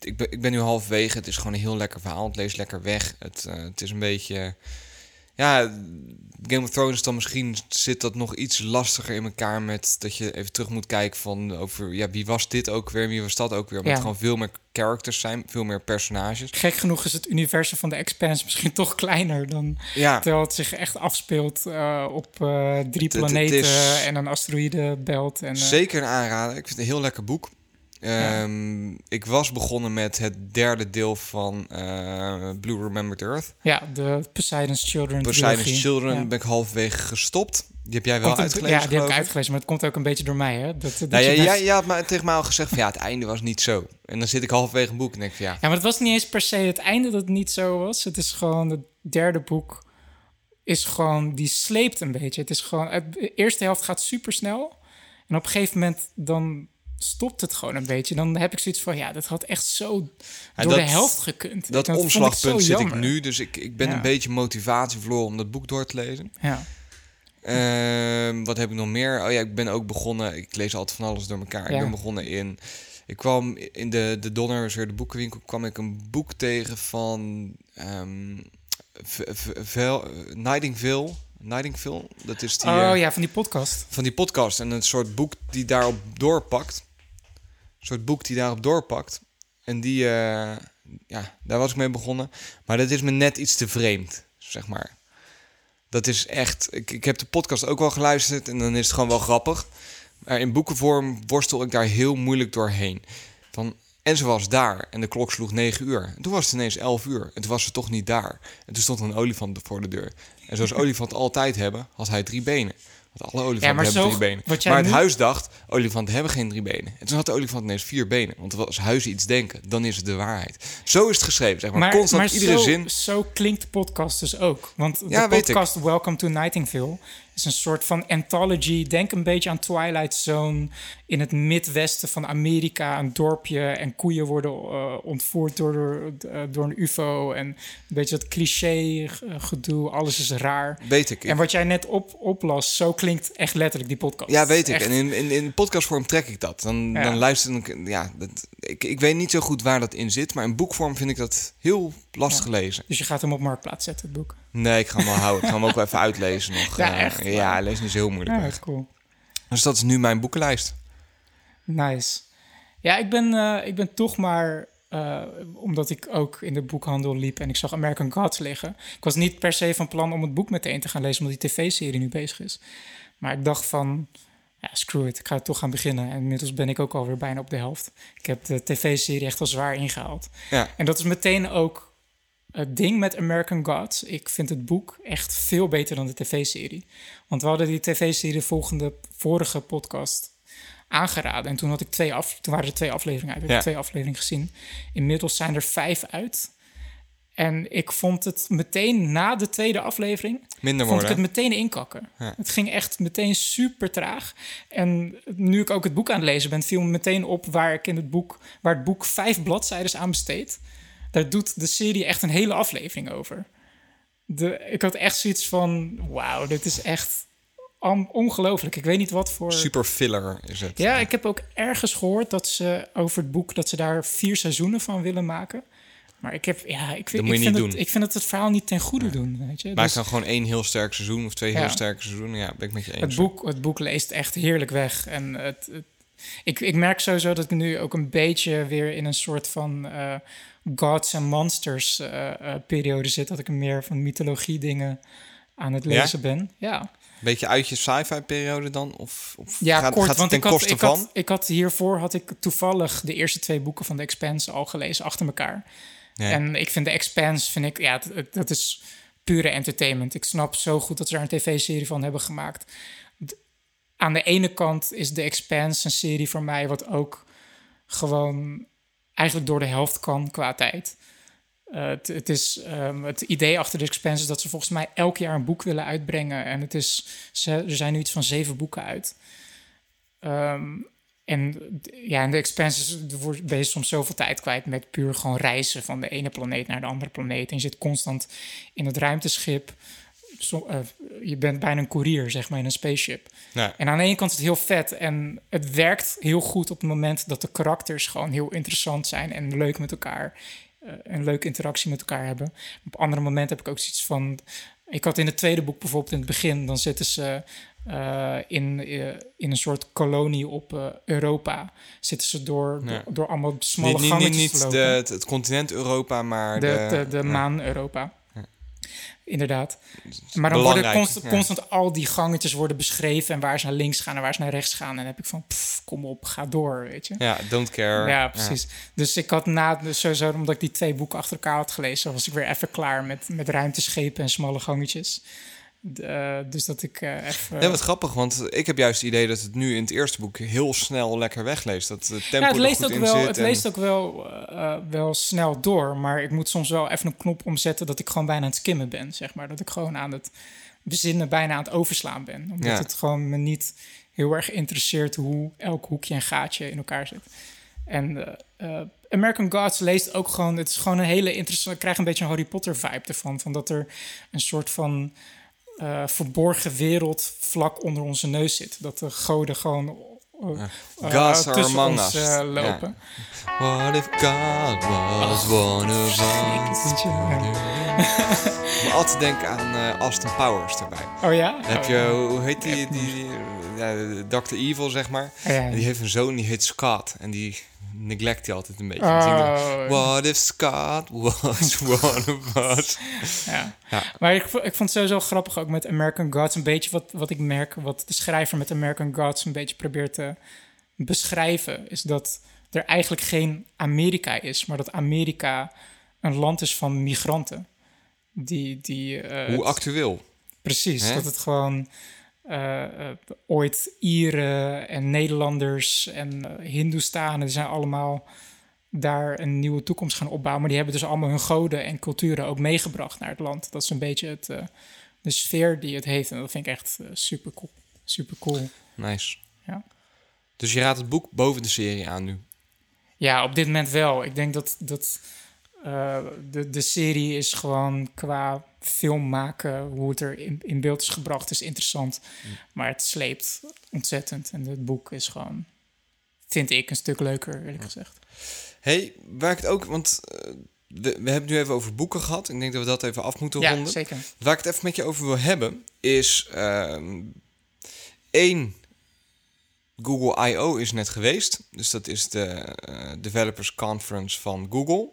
Ik ben, ik ben nu halverwege. Het is gewoon een heel lekker verhaal. Het leest lekker weg. Het, het is een beetje. Ja, Game of Thrones dan misschien zit dat nog iets lastiger in elkaar met dat je even terug moet kijken van over ja, wie was dit ook weer, wie was dat ook weer. Omdat Ja. er gewoon veel meer characters zijn, veel meer personages. Gek genoeg is het universum van The Expanse misschien <laughs> toch kleiner dan Ja, Terwijl het zich echt afspeelt eh, op eh, drie Het- het- het planeten en een asteroïdebelt. En, eh, zeker een aanrader. Ik vind het een heel lekker boek. Ehm, Ik was begonnen met het derde deel van eh, Blue Remembered Earth. ja, de Poseidon's Children. Poseidon's trilogie. Children Ja. ben ik halverwege gestopt. Die heb jij wel Komt het- uitgelezen, Ja, die heb ik uitgelezen, maar het komt ook een beetje door mij. Hè? Dat, dat Nou, ja, best- jij had maar tegen mij al gezegd van ja, het einde was niet zo. En dan zit ik halverwege een boek en denk van ja, Ja, maar het was niet eens per se het einde dat het niet zo was. Het is gewoon het derde boek is gewoon die sleept een beetje. Het is gewoon de eerste helft gaat super snel en op een gegeven moment dan stopt het gewoon een beetje. Dan heb ik zoiets van, ja, dat had echt zo door dat- de helft gekund. Dat omslagpunt zit ik nu, dus ik, ik ben Ja. een beetje motivatie verloren om dat boek door te lezen. Ja. Ehm, wat heb ik nog meer? Oh ja, ik ben ook begonnen. Ik lees altijd van alles door elkaar. Ik ben begonnen in. Ik kwam in de, de Donner, de boekenwinkel, kwam ik een boek tegen van ehm V- Nightingale. Nightingale, dat is die Oh eh, ja, van die podcast. van die podcast en een soort boek die daarop doorpakt. Soort boek die daarop doorpakt. En die, eh, ja, daar was ik mee begonnen. Maar dat is me net iets te vreemd, zeg maar. Dat is echt. Ik, ik heb de podcast ook wel geluisterd en dan is het gewoon wel grappig. Maar in boekenvorm worstel ik daar heel moeilijk doorheen. Van, en ze was daar en de klok sloeg 9 uur. En toen was het ineens 11 uur en toen was ze toch niet daar. En toen stond er een olifant voor de deur. En zoals <laughs> olifanten altijd hebben, had hij drie benen. Want alle olifanten maar hebben zo- drie benen. Maar het nu- huis dacht, olifanten hebben geen drie benen. En toen had de olifant ineens vier benen. Want als huizen iets denken, dan is het de waarheid. Zo is het geschreven, zeg maar. Maar, Constant maar iedere zo, zin. zo klinkt de podcast dus ook. Want Ja, de podcast Welcome to Nightingale is een soort van anthology. Denk een beetje aan Twilight Zone in het midwesten van Amerika. Een dorpje en koeien worden eh, ontvoerd door, door, eh, door een ufo. En een beetje dat cliché eh, gedoe. Alles is raar. Weet ik. En wat jij net op, oplas, zo klinkt echt letterlijk die podcast. Ja, weet ik. Echt. En in, in, in podcastvorm trek ik dat. Dan, Ja. dan luister ik. Ja, dat, ik, ik weet niet zo goed waar dat in zit. Maar in boekvorm vind ik dat heel lastig lezen. Dus je gaat hem op Marktplaats zetten, het boek. Nee, ik ga hem wel houden. Ik ga hem ook wel even uitlezen nog. Ja, Eh, echt? Ja, hij leest niet zo heel moeilijk. Ja, cool. Dus dat is nu mijn boekenlijst. Nice. Ja, ik ben, eh, ik ben toch maar, eh, omdat ik ook in de boekhandel liep en ik zag American Gods liggen. Ik was niet per se van plan om het boek meteen te gaan lezen, omdat die tv-serie nu bezig is. Maar ik dacht van, ja, screw it, ik ga toch gaan beginnen. En inmiddels ben ik ook alweer bijna op de helft. Ik heb de tv-serie echt wel zwaar ingehaald. Ja. En dat is meteen ook het ding met American Gods. Ik vind het boek echt veel beter dan de tv-serie. Want we hadden die tv-serie de volgende, vorige podcast aangeraden. En toen, had ik twee af, toen waren er twee afleveringen uit. Ik heb twee afleveringen gezien. Inmiddels zijn er vijf uit. En ik vond het meteen na de tweede aflevering... Minder vond ik worden. het meteen inkakken. Ja. Het ging echt meteen super traag. En nu ik ook het boek aan het lezen ben... viel me meteen op waar ik in het boek... waar het boek vijf bladzijden aan besteedt. Daar doet de serie echt een hele aflevering over. De, ik had echt zoiets van... wauw, dit is echt on- ongelooflijk. Ik weet niet wat voor... Super filler is het. Ja, ik heb ook ergens gehoord dat ze over het boek... dat ze daar vier seizoenen van willen maken. Maar ik heb... Ja, ik, vind, ik, vind niet het, ik vind het het verhaal niet ten goede doen. Weet je? Maak Dus dan gewoon één heel sterk seizoen of twee Ja. heel sterke seizoenen. Ja, ben ik met je eens. het, boek, het boek leest echt heerlijk weg. En het, het- ik, ik merk sowieso dat ik nu ook een beetje weer in een soort van... eh, gods and monsters eh, eh, periode zit. Dat ik meer van mythologie dingen aan het Ja? lezen ben. Ja, Beetje uit je sci-fi periode dan? Of, of ja gaat, kort. gaat want ten ik had, koste ik, van? had, ik had hiervoor had ik toevallig de eerste twee boeken van The Expanse al gelezen achter elkaar. Ja. En ik vind The Expanse, vind ik, ja, dat is pure entertainment. Ik snap zo goed dat ze daar een tv-serie van hebben gemaakt. Aan de ene kant is The Expanse een serie voor mij wat ook gewoon eigenlijk door de helft kan qua tijd. Eh, het, het, is, ehm, het idee achter The Expanse is dat ze volgens mij elk jaar een boek willen uitbrengen. En het is, ze, er zijn nu iets van zeven boeken uit. Ehm, en ja, en de expenses ben je soms zoveel tijd kwijt met puur gewoon reizen van de ene planeet naar de andere planeet. En je zit constant in het ruimteschip. Eh, je bent bijna een courier, zeg maar, in een spaceship. Ja. En aan de ene kant is het heel vet en het werkt heel goed op het moment dat de karakters gewoon heel interessant zijn en leuk met elkaar. eh, een leuke interactie met elkaar hebben. Op andere momenten heb ik ook zoiets van. Ik had in het tweede boek bijvoorbeeld in het begin, dan zitten ze eh, in, in een soort kolonie op Europa. Zitten ze door, Ja. door, door allemaal smalle Niet, niet, niet, gangetjes te niet lopen. het, het continent Europa, maar de, de, de, ja. maan Europa. Inderdaad. Maar dan worden constant, ja. constant al die gangetjes worden beschreven en waar ze naar links gaan en waar ze naar rechts gaan. En dan heb ik van, pff, kom op, ga door, weet je. Ja, don't care. Ja, precies. Dus ik had na, dus sowieso omdat ik die twee boeken achter elkaar had gelezen, was ik weer even klaar met, met ruimteschepen en smalle gangetjes. Eh, dus dat ik eh, even... Ja, wat grappig, want ik heb juist het idee dat het nu in het eerste boek heel snel lekker wegleest. Dat het tempo ja, het leest, goed ook in wel, zit. het en- leest ook wel, eh, eh, wel snel door. Maar ik moet soms wel even een knop omzetten dat ik gewoon bijna aan het skimmen ben, zeg maar. Dat ik gewoon aan het bezinnen bijna aan het overslaan ben. Omdat Ja. het gewoon me niet heel erg geïnteresseerd hoe elk hoekje en gaatje in elkaar zit. En eh, eh, American Gods leest ook gewoon, het is gewoon een hele interessante, ik krijg een beetje een Harry Potter vibe ervan, van dat er een soort van eh, verborgen wereld vlak onder onze neus zit. Dat de goden gewoon uh, tussen ons lopen. What if God was one of us? Ik moet altijd denken aan Austin Powers erbij. Oh ja? Dan heb Oh, je, hoe heet die, die Dr. Evil, zeg maar. Ja, ja. En die heeft een zoon, die heet Scott. En die neglect hij altijd een beetje. Oh. What if Scott was <laughs> one of us? Ja. Ja. Maar ik, ik vond het sowieso grappig ook met American Gods. Een beetje wat, wat ik merk, wat de schrijver met American Gods een beetje probeert te beschrijven, is dat er eigenlijk geen Amerika is, maar dat Amerika een land is van migranten. Die, die, eh, Hoe actueel. Precies, Hè? dat het gewoon eh, eh, ooit Ieren en Nederlanders en eh Hindoestanen, die zijn allemaal daar een nieuwe toekomst gaan opbouwen. Maar die hebben dus allemaal hun goden en culturen ook meegebracht naar het land. Dat is een beetje het, de sfeer die het heeft. En dat vind ik echt super cool. Super cool. Nice. Ja. Dus je raadt het boek boven de serie aan nu. Ja, op dit moment wel. Ik denk dat, dat eh, de, de serie is gewoon qua film maken, hoe het er in, in beeld is gebracht, is interessant. Maar het sleept ontzettend. En het boek is gewoon, vind ik, een stuk leuker, eerlijk gezegd. hey, waar ik het ook... Want eh, we, we hebben het nu even over boeken gehad. Ik denk dat we dat even af moeten Ja, ronden. zeker. Waar ik het even met je over wil hebben, is ehm één, Google I.O. is net geweest. Dus dat is de eh, Developers Conference van Google.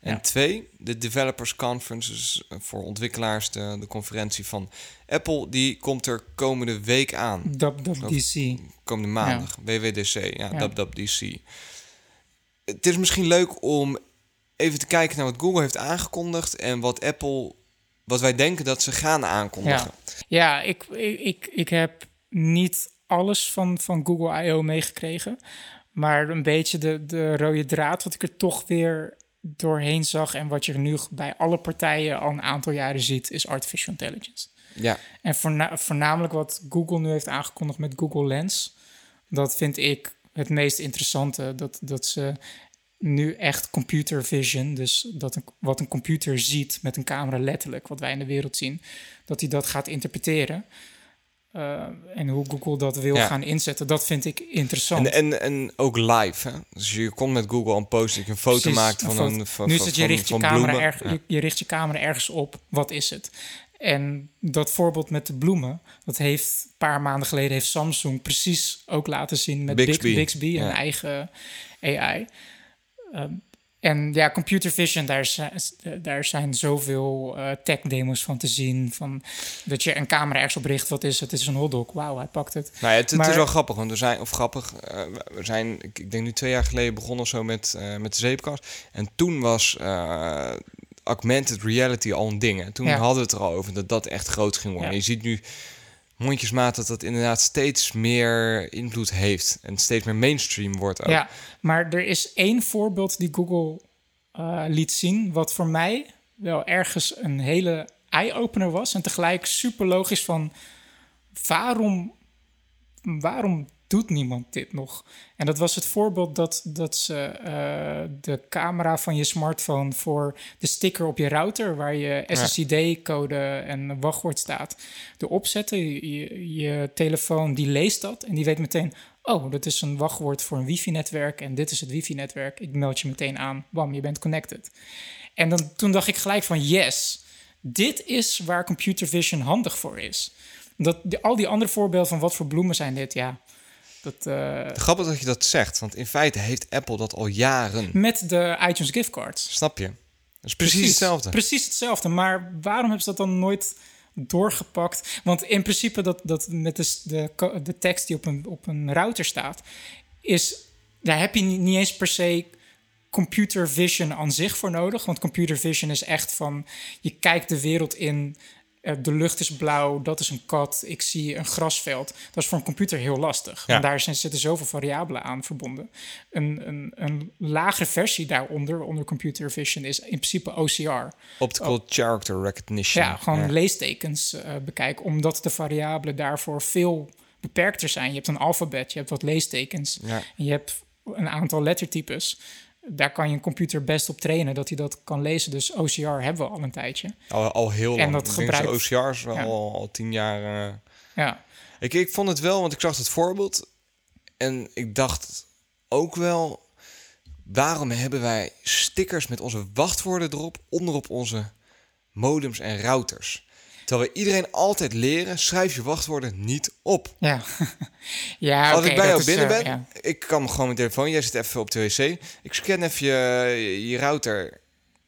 En Ja. twee, de Developers Conference is eh, voor ontwikkelaars de, de conferentie van Apple. Die komt er komende week aan. WWDC. Komende maandag. WWDC, ja, Ja. WWDC. Het is misschien leuk om even te kijken naar wat Google heeft aangekondigd en wat Apple, wat wij denken dat ze gaan aankondigen. Ja, ik, ik, ik, ik heb niet alles van, van Google I.O. meegekregen. Maar een beetje de, de rode draad wat ik er toch weer doorheen zag... en wat je nu bij alle partijen al een aantal jaren ziet... is artificial intelligence. Ja, En voorna- voornamelijk wat Google nu heeft aangekondigd met Google Lens... dat vind ik het meest interessante. Dat, dat ze nu echt computer vision, dus dat een, wat een computer ziet met een camera letterlijk... wat wij in de wereld zien, dat hij dat gaat interpreteren... Uh, en hoe Google dat wil Ja. gaan inzetten, dat vind ik interessant. en, en, en ook live. Hè? Dus je kon met Google een post, dat je een foto Precies, maakt van een van, nu is van, het, je van- richt je, camera erg, Ja. je, je richt je camera ergens op, wat is het? En dat voorbeeld met de bloemen, dat heeft een paar maanden geleden heeft Samsung precies ook laten zien met Bixby. Bixby, Bixby een Ja. eigen AI. Ehm, en ja, computer vision, daar zijn, daar zijn zoveel eh, tech-demos van te zien. Van dat je een camera ergens op richt, wat is het? Het is een hotdog. Wauw, hij pakt het. Nou ja, het, is wel grappig, want we zijn, of grappig, eh, we zijn, ik, ik denk nu twee jaar geleden begonnen of zo met, eh, met de zeepkast. En toen was augmented reality al een ding. En toen Ja. hadden we het er al over dat dat echt groot ging worden. Ja. Je ziet nu mondjesmaat dat dat inderdaad steeds meer invloed heeft. En steeds meer mainstream wordt ook. Ja, maar er is één voorbeeld die Google eh, liet zien, wat voor mij wel ergens een hele eye-opener was. En tegelijk super logisch van waarom, waarom doet niemand dit nog? En dat was het voorbeeld dat, dat ze eh, de camera van je smartphone voor de sticker op je router, waar je SSID-code en wachtwoord staat, erop zetten. Je, je, telefoon die leest dat en die weet meteen, oh, dat is een wachtwoord voor een wifi-netwerk en dit is het wifi-netwerk. Ik meld je meteen aan, bam, je bent connected. En dan, toen dacht ik gelijk van, yes, dit is waar computer vision handig voor is. Dat, al die andere voorbeelden van wat voor bloemen zijn dit, ja, dat... eh, Grappig dat je dat zegt, want in feite heeft Apple dat al jaren. met de iTunes giftcards. Snap je? Dat is precies, hetzelfde. Precies hetzelfde. Maar waarom hebben ze dat dan nooit doorgepakt? Want in principe dat, dat met de, de, de tekst die op een, op een router staat... is daar heb je niet, niet eens per se computer vision aan zich voor nodig. Want computer vision is echt van... je kijkt de wereld in... eh, de lucht is blauw, dat is een kat, ik zie een grasveld. Dat is voor een computer heel lastig. Ja. Want daar zijn, zitten zoveel variabelen aan verbonden. Een, een, een lagere versie daaronder, onder computer vision, is in principe OCR. Optical character recognition. Ja, gewoon leestekens eh, bekijken, omdat de variabelen daarvoor veel beperkter zijn. Je hebt een alfabet, je hebt wat leestekens. Ja. En je hebt een aantal lettertypes. Daar kan je een computer best op trainen dat hij dat kan lezen. Dus OCR hebben we al een tijdje. Al, al heel lang. En dat wel Ja. al, al tien jaar... eh, Ja, Ik, ik vond het wel, want ik zag het voorbeeld. En ik dacht ook wel... Waarom hebben wij stickers met onze wachtwoorden erop... onderop onze modems en routers? Terwijl we iedereen altijd leren... schrijf je wachtwoorden niet op. ja. <laughs> ja Als ik bij jou binnen eh, ben, ja. ik kan gewoon mijn telefoon, jij zit even op de wc. Ik scan even je, je router.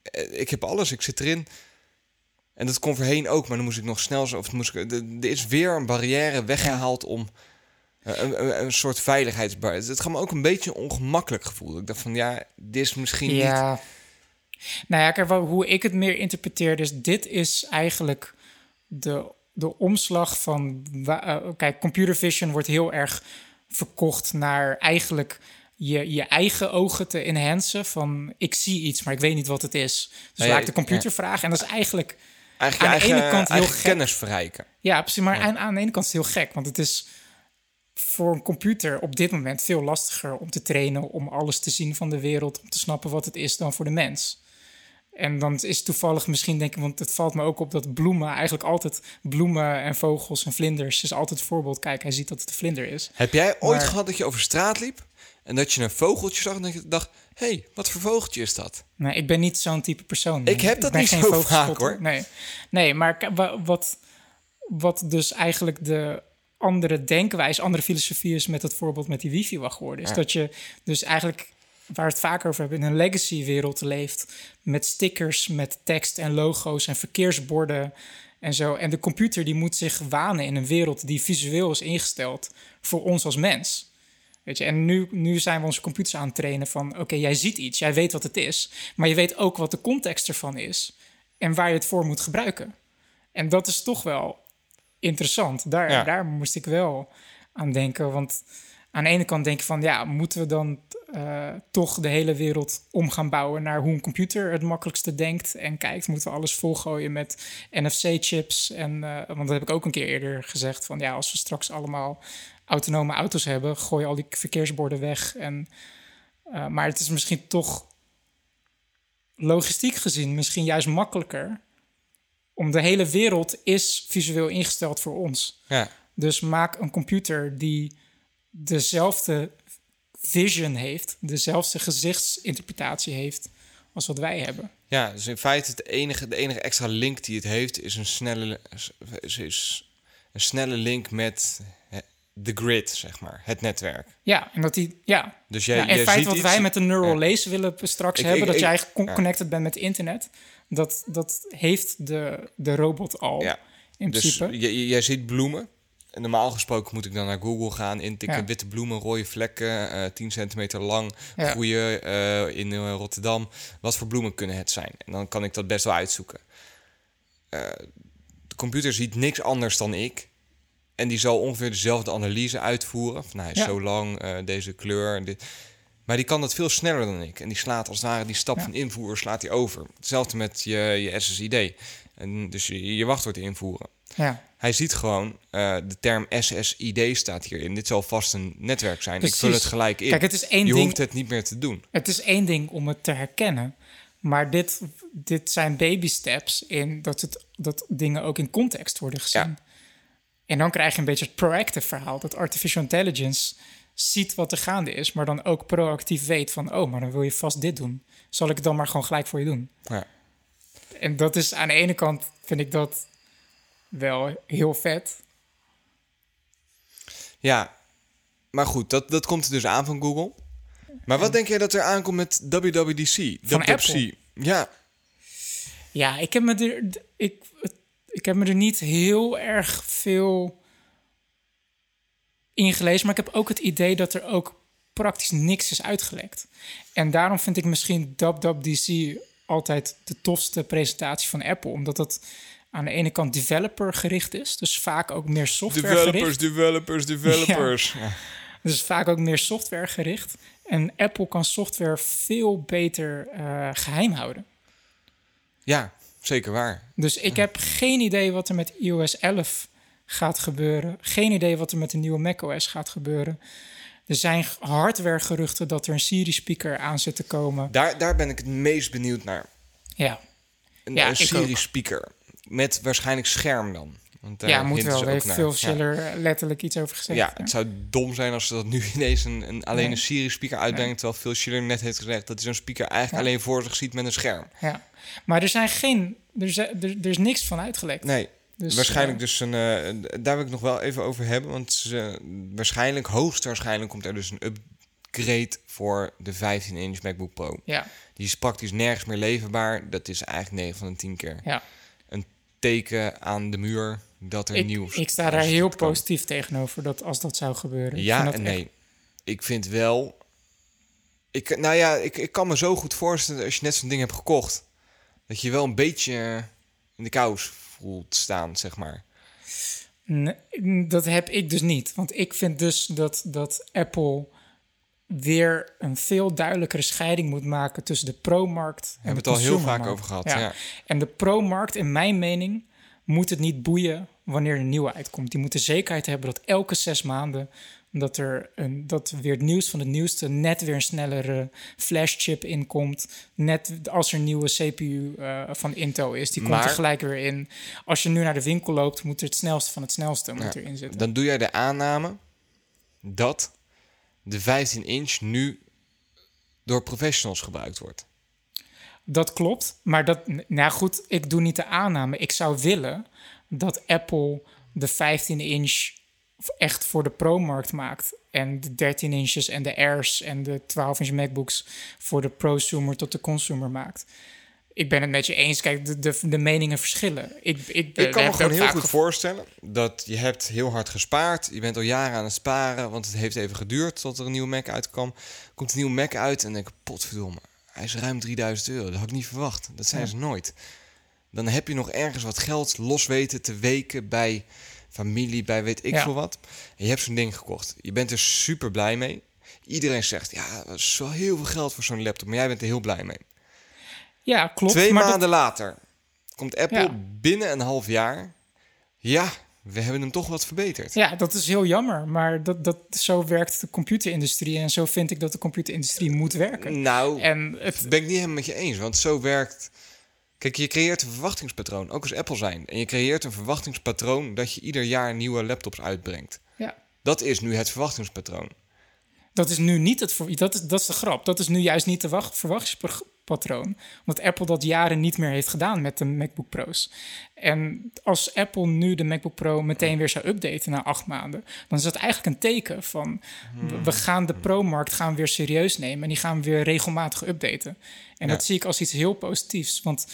Eh, Ik heb alles, ik zit erin. En dat kon voorheen ook, maar dan moest ik nog snel. Of moest ik, de- er is weer een barrière weggehaald om eh, een, een, een soort veiligheidsbarrière. Het gaf me ook een beetje een ongemakkelijk gevoel. Ik dacht van ja, dit is misschien niet. Ja. Nou ja, kijk, hoe ik het meer interpreteer, is dit is eigenlijk de, de omslag van... eh, kijk, computer vision wordt heel erg verkocht naar eigenlijk je, je eigen ogen te enhancen. Van, ik zie iets, maar ik weet niet wat het is. Dus Nou ja, laat ik de computer vragen. En dat is eigenlijk... Eigenlijk aan de eigen, ene kant heel gek. kennis verrijken. Ja, precies. Maar aan, aan de ene kant is het heel gek. Want het is voor een computer op dit moment veel lastiger om te trainen... om alles te zien van de wereld, om te snappen wat het is... dan voor de mens. En dan is toevallig misschien denken... want het valt me ook op dat bloemen eigenlijk altijd... bloemen en vogels en vlinders is altijd het voorbeeld. Kijk, hij ziet dat het een vlinder is. Heb jij ooit Maar- gehad dat je over straat liep en dat je een vogeltje zag en dat je dacht: hé, hey, wat voor vogeltje is dat? Nee, ik ben niet zo'n type persoon. Ik heb dat ben niet geen zo vaak, hoor. Nee, nee maar wat, wat dus eigenlijk de andere denkwijze, andere filosofie is met het voorbeeld met die wifi-wachtwoorden. Is Ja. dat je dus eigenlijk, waar we het vaker over hebben, in een legacy-wereld leeft. Met stickers, met tekst en logo's en verkeersborden en zo. En de computer die moet zich wanen in een wereld die visueel is ingesteld voor ons als mens. Weet je, en nu, nu zijn we onze computers aan het trainen van... oké, jij ziet iets, jij weet wat het is... maar je weet ook wat de context ervan is... en waar je het voor moet gebruiken. En dat is toch wel interessant. Daar, Ja. daar moest ik wel aan denken. Want aan de ene kant denk je van... ja, moeten we dan eh, toch de hele wereld om gaan bouwen... naar hoe een computer het makkelijkste denkt en kijkt? Moeten we alles volgooien met NFC-chips? En, eh, want dat heb ik ook een keer eerder gezegd... van ja, als we straks allemaal autonome auto's hebben, gooi al die verkeersborden weg. En, eh, maar het is misschien toch logistiek gezien misschien juist makkelijker. Om de hele wereld is visueel ingesteld voor ons. Ja, Dus maak een computer die dezelfde vision heeft, dezelfde gezichtsinterpretatie heeft als wat wij hebben. ja dus in feite het enige, de enige extra link die het heeft is een snelle, is, is een snelle link met de grid, zeg maar, het netwerk. Ja, en dat die, ja. Dus jij, ja, in jij feite wat iets- wij met een neural Ja. lace willen straks Ik- hebben, ik- dat ik- jij ja. connected bent met internet, dat, dat heeft de, de robot al Ja, in dus principe. jij ziet bloemen. Normaal gesproken moet ik dan naar Google gaan, intikken Ja. witte bloemen, rode vlekken, eh 10 centimeter lang, Ja. groeien eh, in eh, Rotterdam. Wat voor bloemen kunnen het zijn? En dan kan ik dat best wel uitzoeken. De computer ziet niks anders dan ik. En die zal ongeveer dezelfde analyse uitvoeren. Van, nou, hij is Ja. zo lang, deze kleur. en Dit. Maar die kan dat veel sneller dan ik. En die slaat als het ware die stap van invoer slaat hij over. Hetzelfde met je, je SSID. En dus je, je wachtwoord invoeren. ja. Hij ziet gewoon, eh, de term SSID staat hierin. Dit zal vast een netwerk zijn. Ik vul het gelijk in. Kijk, het is één je ding- hoeft het niet meer te doen. Het is één ding om het te herkennen, maar dit, dit zijn baby steps in dat, het, dat dingen ook in context worden gezien. Ja. En dan krijg je een beetje het proactive verhaal, dat artificial intelligence ziet wat er gaande is, maar dan ook proactief weet van, oh, maar dan wil je vast dit doen. Zal ik het dan maar gewoon gelijk voor je doen? Ja. En dat is aan de ene kant, vind ik dat wel heel vet. Ja, maar goed, dat, dat komt er dus aan van Google. Maar wat denk jij dat er aankomt met WWDC? Van? Apple? Ja, Ja, ik heb me er, ik, ik heb me er niet heel erg veel in gelezen, maar ik heb ook het idee dat er ook praktisch niks is uitgelekt. En daarom vind ik misschien WWDC altijd de tofste presentatie van Apple, omdat het aan de ene kant developer gericht is, dus vaak ook meer software developers, gericht. developers, developers. <laughs> Ja. Dus vaak ook meer software gericht. En Apple kan software veel beter eh, geheim houden. ja, zeker waar. Dus ik heb geen idee wat er met iOS 11 gaat gebeuren. Geen idee wat er met de nieuwe macOS gaat gebeuren. Er zijn hardware-geruchten dat er een Siri-speaker aan zit te komen. Daar, daar ben ik het meest benieuwd naar. Ja, Een, Ja, een Siri-speaker. Met waarschijnlijk scherm dan. Want daar ja moet wel. Daar heeft. Phil Schiller letterlijk iets over gezegd. Ja, het zou dom zijn als ze dat nu <laughs> ineens een, een, alleen Nee. een Siri-speaker uitbrengen. Terwijl Phil Schiller net heeft gezegd dat hij zo'n speaker eigenlijk Ja. alleen voor zich ziet met een scherm. Ja. Maar er zijn geen... Er, er, er is niks van uitgelekt. Nee, Dus, waarschijnlijk eh, dus een... eh, daar wil ik nog wel even over hebben. Want ze, waarschijnlijk, hoogstwaarschijnlijk komt er dus een upgrade voor de 15-inch MacBook Pro. ja, Die is praktisch nergens meer leverbaar. Dat is eigenlijk 9 van de 10 keer. ja. Teken aan de muur dat er Ik, nieuws ik sta daar heel kan. positief tegenover dat als dat zou gebeuren. Ja en echt- nee. Ik vind wel... Ik, nou ja, ik, ik kan me zo goed voorstellen als je net zo'n ding hebt gekocht... dat je wel een beetje in de kous voelt staan, zeg maar. Nee, dat heb ik dus niet. Want ik vind dus dat, dat Apple weer een veel duidelijkere scheiding moet maken tussen de pro-markt en We hebben de het al heel vaak over gehad. Ja. Ja. En de pro-markt, in mijn mening, moet het niet boeien wanneer een nieuwe uitkomt. Die moet de zekerheid hebben dat elke zes maanden dat er een, dat weer het nieuws van het nieuwste, net weer een snellere flashchip inkomt. Net als er een nieuwe CPU eh, van Intel is, die komt er gelijk weer in. Als je nu naar de winkel loopt, moet er het snelste van het snelste moet Ja, erin zitten. Dan doe jij de aanname dat de 15-inch nu door professionals gebruikt wordt. Dat klopt, maar dat, nou goed, ik doe niet de aanname. Ik zou willen dat Apple de 15 inch echt voor de pro-markt maakt. En de 13 inches en de Airs en de 12 inch MacBooks voor de prosumer tot de consumer maakt. Ik ben het met je eens. Kijk, de, de, de meningen verschillen. Ik, ik, Ik kan me gewoon heel goed gevo- voorstellen dat je hebt heel hard gespaard. Je bent al jaren aan het sparen, want het heeft even geduurd tot er een nieuwe Mac uitkwam. Komt een nieuwe Mac uit en denk ik, potverdomme, hij is ruim 3000 euro. Dat had ik niet verwacht. Dat zijn Ja. ze nooit. Dan heb je nog ergens wat geld los weten te weken bij familie, bij weet ik Ja. veel wat. En je hebt zo'n ding gekocht. Je bent er super blij mee. Iedereen zegt, ja, dat is wel heel veel geld voor zo'n laptop. Maar jij bent er heel blij mee. Ja, klopt. Twee maar dat- maanden later komt Apple Ja. binnen een half jaar. Ja, we hebben hem toch wat verbeterd. Ja, dat is heel jammer. Maar dat, dat, zo werkt de computerindustrie. En zo vind ik dat de computerindustrie moet werken. Nou, En het, ben ik niet helemaal met je eens. Want zo werkt... Kijk, je creëert een verwachtingspatroon. Ook als Apple zijn. En je creëert een verwachtingspatroon... dat je ieder jaar nieuwe laptops uitbrengt. ja, Dat is nu het verwachtingspatroon. dat is nu niet het... Dat is, dat is de grap. Dat is nu juist niet de wacht- verwachtingspatroon. Omdat Apple dat jaren niet meer heeft gedaan met de MacBook Pro's. En als Apple nu de MacBook Pro meteen weer zou updaten na acht maanden... dan is dat eigenlijk een teken van... we- we gaan de Pro-markt gaan we weer serieus nemen... en die gaan we weer regelmatig updaten. En Ja. dat zie ik als iets heel positiefs. Want...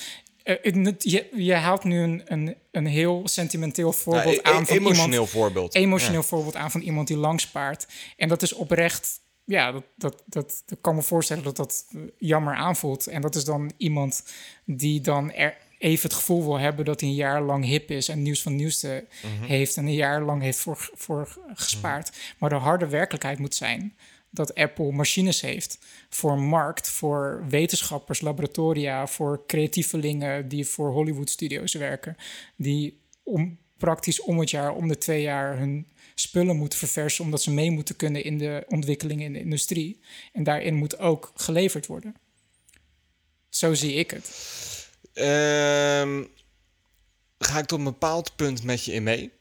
eh, je, je haalt nu een, een, een heel sentimenteel voorbeeld Ja, e- aan van emotioneel iemand voorbeeld. emotioneel voorbeeld aan van iemand die lang spaart. En dat is oprecht, ja, dat, dat, dat, dat kan me voorstellen dat dat eh, jammer aanvoelt. En dat is dan iemand die dan er even het gevoel wil hebben dat hij een jaar lang hip is en nieuws van nieuwste heeft en een jaar lang heeft voor, voor gespaard. Maar de harde werkelijkheid moet zijn dat Apple machines heeft voor markt, voor wetenschappers, laboratoria, voor creatievelingen die voor Hollywood studios werken, die om, praktisch om het jaar, om de twee jaar hun spullen moeten verversen, omdat ze mee moeten kunnen in de ontwikkelingen in de industrie. En daarin moet ook geleverd worden. Zo zie ik het. Ehm, ga ik tot een bepaald punt met je in mee.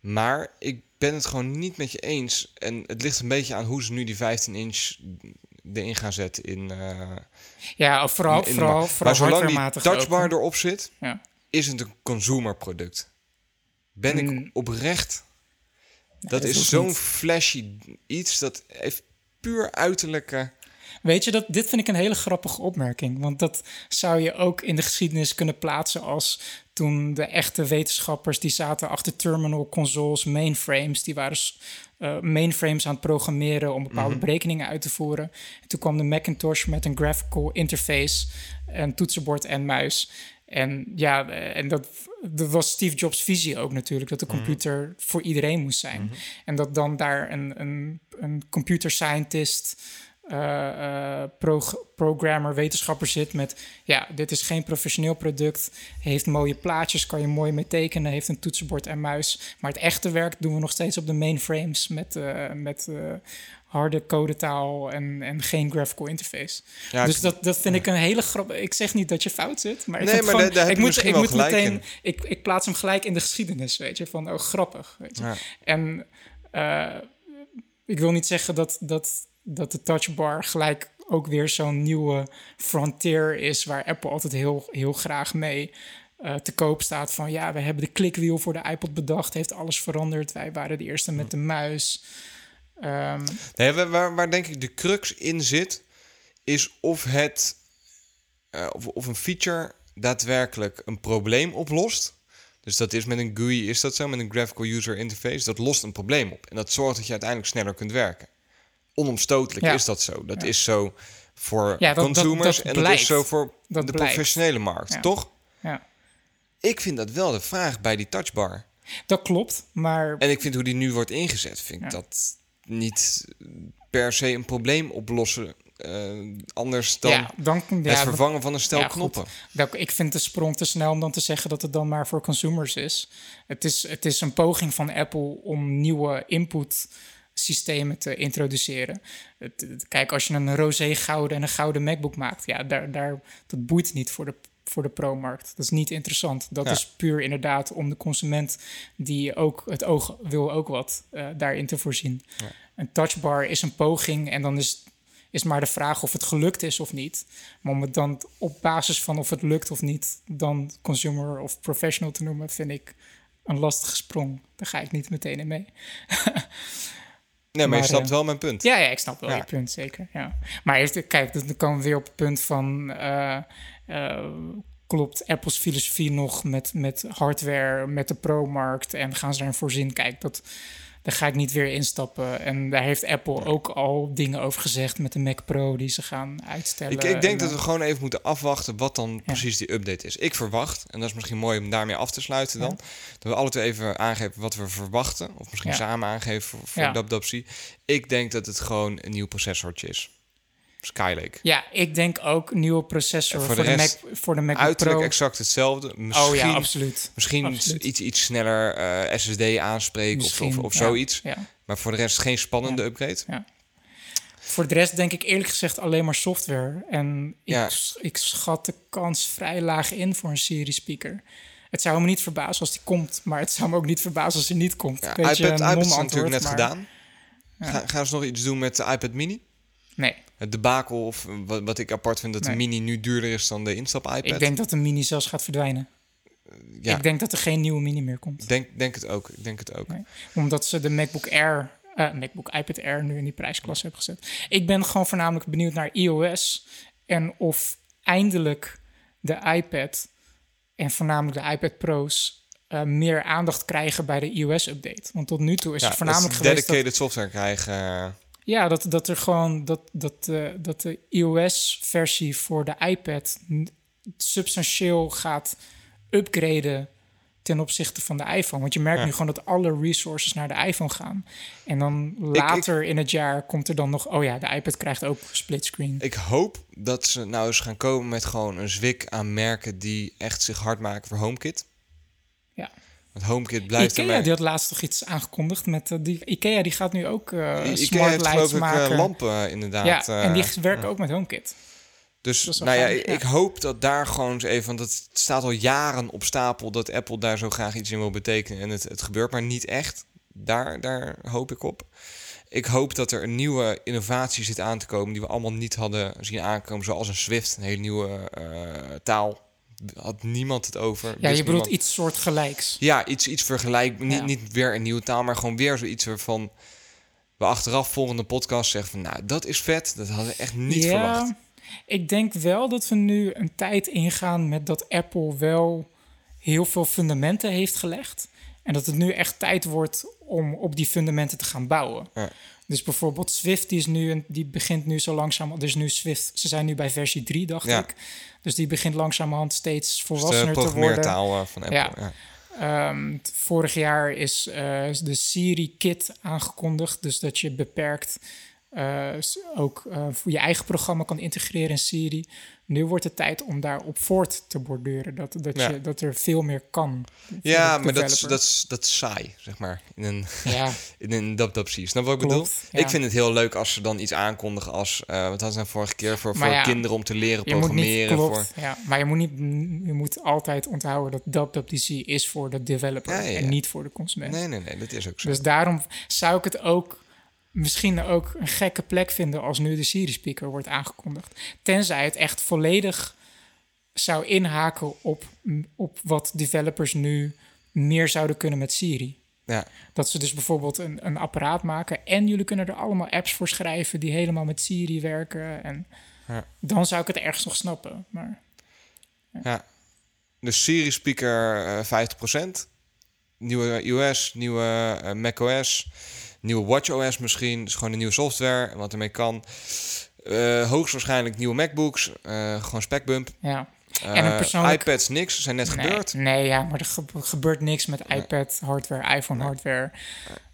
Maar ik ben het gewoon niet met je eens. En het ligt een beetje aan hoe ze nu die 15 inch erin gaan zetten in, eh Ja, vooral, in vooral, vooral Maar zolang die touchbar erop zit, Ja. Is het een consumerproduct. Ben ik Mm. oprecht. Dat dat is zo'n flashy iets. Dat heeft puur uiterlijke... Weet je, dat, dit vind ik een hele grappige opmerking. Want dat zou je ook in de geschiedenis kunnen plaatsen als toen de echte wetenschappers die zaten achter terminal consoles, mainframes, die waren eh, mainframes aan het programmeren om bepaalde berekeningen uit te voeren. En toen kwam de Macintosh met een graphical interface, een toetsenbord en muis. En ja, en dat, dat was Steve Jobs' visie ook natuurlijk, dat de computer voor iedereen moest zijn. En dat dan daar een, een, een computer scientist eh, eh, pro- programmer, wetenschapper zit met... ja, dit is geen professioneel product, heeft mooie plaatjes, kan je mooi mee tekenen... heeft een toetsenbord en muis. Maar het echte werk doen we nog steeds op de mainframes... met, eh, met harde codetaal en, en geen graphical interface. Ja, dus dat, dat vind ik een hele grap. Ik zeg niet dat je fout zit, maar ik, Nee, maar gewoon, daar- ik moet, ik moet meteen, in. ik, ik plaats hem gelijk in de geschiedenis, weet je, van oh grappig, weet je. Ja. En eh, ik wil niet zeggen dat, dat, dat de touchbar gelijk ook weer zo'n nieuwe frontier is waar Apple altijd heel, heel graag mee eh, te koop staat. Van ja, we hebben de clickwiel voor de iPod bedacht, heeft alles veranderd. Wij waren de eerste met de muis. Ehm, Nee, waar, waar, denk ik de crux in zit, is of het eh, of, of een feature daadwerkelijk een probleem oplost. Dus dat is met een GUI, is dat zo, met een Graphical User Interface. Dat lost een probleem op. En dat zorgt dat je uiteindelijk sneller kunt werken. Onomstotelijk Ja. is dat zo. Dat is zo voor Ja, dat- dat- consumers dat en dat is zo voor de professionele markt, toch? ja, Ik vind dat wel de vraag bij die touchbar. dat klopt, maar En ik vind hoe die nu wordt ingezet, vind ik dat niet per se een probleem oplossen. eh, anders dan ja, dan, ja, het dat- vervangen van een stel Ja, knoppen. Dat, ik vind de sprong te snel om dan te zeggen dat het dan maar voor consumers is. Het is, het is een poging van Apple om nieuwe input systemen te introduceren. Het, het- kijk, als je een roze gouden en een gouden MacBook maakt, ja, daar, daar, dat boeit niet voor de, voor de pro-markt. Dat is niet interessant. Dat Ja. is puur inderdaad om de consument die ook het oog wil ook wat eh, daarin te voorzien. Een touchbar is een poging en dan is is maar de vraag of het gelukt is of niet. Maar om het dan op basis van of het lukt of niet, dan consumer of professional te noemen, vind ik een lastige sprong. Daar ga ik niet meteen in mee. <laughs> Nee, maar, Maar, je snapt eh, wel mijn punt. Ja, ja ik snap wel Ja. je punt, zeker. Ja. Maar eerst, kijk, dan komen we weer op het punt van... eh, klopt Apple's filosofie nog met, met hardware, met de pro-markt... en gaan ze daarin voorzien? Kijk, dat, daar ga ik niet weer instappen. En daar heeft Apple ook al dingen over gezegd... met de Mac Pro die ze gaan uitstellen. Ik, ik denk En, dat eh, we gewoon even moeten afwachten wat dan precies die update is. Ik verwacht, en dat is misschien mooi om daarmee af te sluiten dan, dat we alle twee even aangeven wat we verwachten. Of misschien Ja. samen aangeven voor, voor. Ik denk dat het gewoon een nieuw processortje is. Skylake. Ja, ik denk ook nieuwe processor voor, voor de, de Mac, voor de MacBook Uiterlijk Pro. exact hetzelfde. Misschien, Oh ja, absoluut. misschien Absoluut. iets, iets sneller eh, SSD aanspreken of, Misschien, of, of ja, zoiets. Ja. Maar voor de rest geen spannende upgrade. Voor de rest denk ik eerlijk gezegd alleen maar software. En ik, Ja. ik schat de kans vrij laag in voor een serie speaker. Het zou me niet verbazen als die komt, maar het zou me ook niet verbazen als hij niet komt. Ja, Beetje iPad, iPad is natuurlijk net maar- gedaan. Ga- gaan ze nog iets doen met de iPad mini? Nee, Het debakel, of wat, wat ik apart vind, dat Nee. de mini nu duurder is dan de instap-iPad. ik denk dat de mini zelfs gaat verdwijnen. ja, Ik denk dat er geen nieuwe mini meer komt. denk, denk het ook. Ik denk het ook. Nee. Omdat ze de MacBook Air, eh, MacBook iPad Air nu in die prijsklasse hebben gezet. Ik ben gewoon voornamelijk benieuwd naar iOS en of eindelijk de iPad en voornamelijk de iPad Pro's eh, meer aandacht krijgen bij de iOS-update. Want tot nu toe is Ja, het voornamelijk dat ze geweest dat, dedicated software krijgen. Ja, dat, dat er gewoon dat, dat, eh, dat de iOS-versie voor de iPad substantieel gaat upgraden ten opzichte van de iPhone. Want je merkt Ja. nu gewoon dat alle resources naar de iPhone gaan. En dan later in het jaar komt er dan nog... oh ja, de iPad krijgt ook splitscreen. Ik hoop dat ze nou eens gaan komen met gewoon een zwik aan merken die echt zich hard maken voor HomeKit. Ja. Want HomeKit blijft Ikea ermee. die had laatst toch iets aangekondigd met... eh, die, Ikea die gaat nu ook eh Ikea smart heeft lights ik maken. eh, lampen eh, inderdaad. ja, en die eh, werken ook met HomeKit. Dus nou ja, ik, ja. ik hoop dat daar gewoon eens even, want het staat al jaren op stapel dat Apple daar zo graag iets in wil betekenen en het, het gebeurt maar niet echt. Daar, daar hoop ik op. Ik hoop dat er een nieuwe innovatie zit aan te komen die we allemaal niet hadden zien aankomen, zoals een Swift, een hele nieuwe eh, taal. Had niemand het over. Ja, je bedoelt niemand. iets soortgelijks. Ja, iets, iets vergelijk. Niet, niet weer een nieuwe taal, maar gewoon weer zoiets waarvan we achteraf volgende podcast zeggen van, nou, dat is vet. Dat hadden we echt niet ja, verwacht. Ik denk wel dat we nu een tijd ingaan met dat Apple wel heel veel fundamenten heeft gelegd. En dat het nu echt tijd wordt om op die fundamenten te gaan bouwen. Ja. Dus bijvoorbeeld Swift, die, is nu, een- die begint nu zo langzaam... Dus nu Swift, ze zijn nu bij versie 3, dacht Ja. ik. Dus die begint langzamerhand steeds Dus volwassener te worden. eh, van Apple. Ja. Ja. Ehm, vorig jaar is eh, de Siri Kit aangekondigd. Dus dat je beperkt eh, ook voor je eigen programma kan integreren in Siri. Nu wordt het tijd om daarop voort te borduren. Dat, dat, Ja. je, dat er veel meer kan. Ja, maar dat is, dat, is, dat is saai, zeg maar. In een, Ja, <laughs> in een dub-dub Snap je wat ik Klopt, bedoel? ja. Ik vind het heel leuk als ze dan iets aankondigen als... eh wat hadden ze nou vorige keer? Voor, Maar voor kinderen om te leren niet, programmeren. voor, ja, maar je moet, niet, je moet altijd onthouden dat WWDC is voor de developer en niet voor de consument. nee, nee, nee, dat is ook zo. Dus daarom zou ik het ook misschien ook een gekke plek vinden als nu de Siri speaker wordt aangekondigd. Tenzij het echt volledig zou inhaken op, op wat developers nu meer zouden kunnen met Siri. ja. Dat ze dus bijvoorbeeld een, een apparaat maken en jullie kunnen er allemaal apps voor schrijven die helemaal met Siri werken. En Ja. dan zou ik het ergens nog snappen. Maar Ja. De Siri speaker eh 50%. Nieuwe iOS, nieuwe eh, macOS, nieuwe WatchOS misschien. Dus gewoon een nieuwe software en wat ermee kan. Eh, hoogstwaarschijnlijk nieuwe MacBooks. eh, gewoon specbump. ja. En een Eh, persoonlijk- iPads, niks. Zijn net Nee, gebeurd. Nee, ja, maar er ge- gebeurt niks met iPad hardware, iPhone hardware.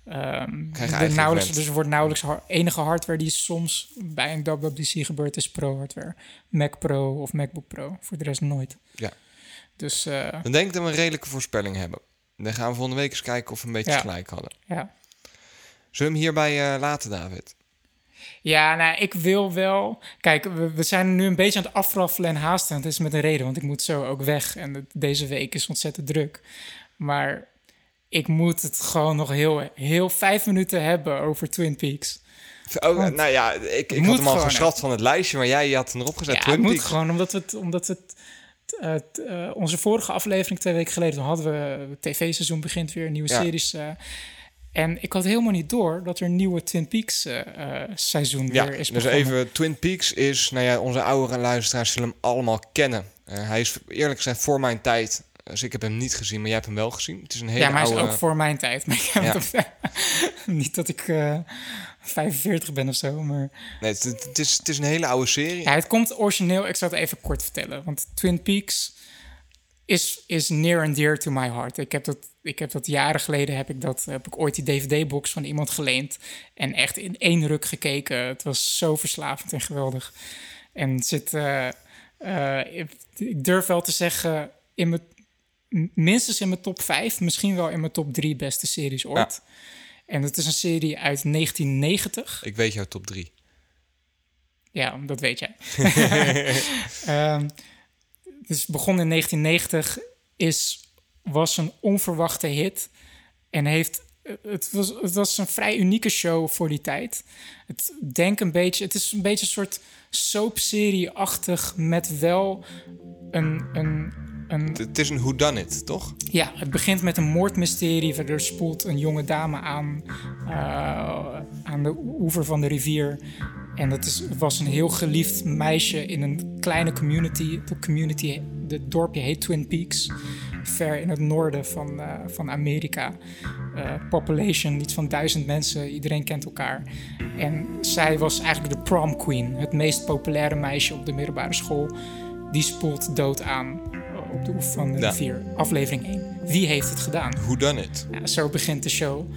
Ehm, er nauwelijks, dus er wordt nauwelijks enige hardware die soms bij een WWDC gebeurt, is Pro hardware. Mac Pro of MacBook Pro. Voor de rest nooit. Ja. Dus eh, Dan denk ik dat we een redelijke voorspelling hebben. Dan gaan we volgende week eens kijken of we een beetje Ja. gelijk hadden. ja. Zullen we hem hierbij eh, laten, David? Ja, nou, ik wil wel. Kijk, we, we zijn nu een beetje aan het afraffelen en haasten. Het is met een reden, want ik moet zo ook weg. En het- deze week is ontzettend druk. Maar ik moet het gewoon nog heel, heel vijf minuten hebben over Twin Peaks. Oh, Want- nou ja, ik, ik had hem al geschrapt van het lijstje, maar jij had hem erop gezet. Ja, Twin het moet gewoon, omdat het, omdat het, eh, t- onze vorige aflevering twee weken geleden, toen hadden we het tv-seizoen begint weer, nieuwe Ja. series. eh, en ik had helemaal niet door dat er een nieuwe Twin Peaks eh, eh, seizoen Ja, weer is dus begonnen. even, Twin Peaks is, nou ja, onze oudere luisteraars zullen hem allemaal kennen. Eh, hij is eerlijk gezegd voor mijn tijd, dus ik heb hem niet gezien, maar jij hebt hem wel gezien. Het is een hele ja, maar hij is oude... ook voor mijn tijd. Maar ik heb Ja. het <laughs> niet dat ik eh 45 ben of zo, maar... Nee, het is, het is een hele oude serie. Ja, het komt origineel, ik zal het even kort vertellen. Want Twin Peaks is, is near and dear to my heart. Ik heb dat, ik heb dat jaren geleden, heb ik, dat, heb ik ooit die DVD-box van iemand geleend. En echt in één ruk gekeken. Het was zo verslavend en geweldig. En zit, eh, eh, ik- ik durf wel te zeggen, in mijn, minstens in mijn top 5, misschien wel in mijn top 3 beste series ooit. En het is een serie uit 1990. Ik weet jouw top 3. Ja, dat weet jij. <laughs> <laughs> Ehm dus begon in 1990, is, was een onverwachte hit. En heeft, het, was, het was een vrij unieke show voor die tijd. Het, denk een beetje, het is een beetje een soort soapserie-achtig met wel een, een, een Het, is een whodunit, toch? ja, het begint met een moordmysterie. Verder spoelt een jonge dame aan, eh, aan de oever van de rivier. En dat is, was een heel geliefd meisje in een kleine community. De community, het dorpje heet Twin Peaks. Ver in het noorden van, eh, van Amerika. Eh, population, iets van duizend mensen. Iedereen kent elkaar. En zij was eigenlijk de prom queen. Het meest populaire meisje op de middelbare school. Die spoelt dood aan op de oever van de Ja. Aflevering 1. Wie heeft het gedaan? Whodunit. Ja, zo begint de show.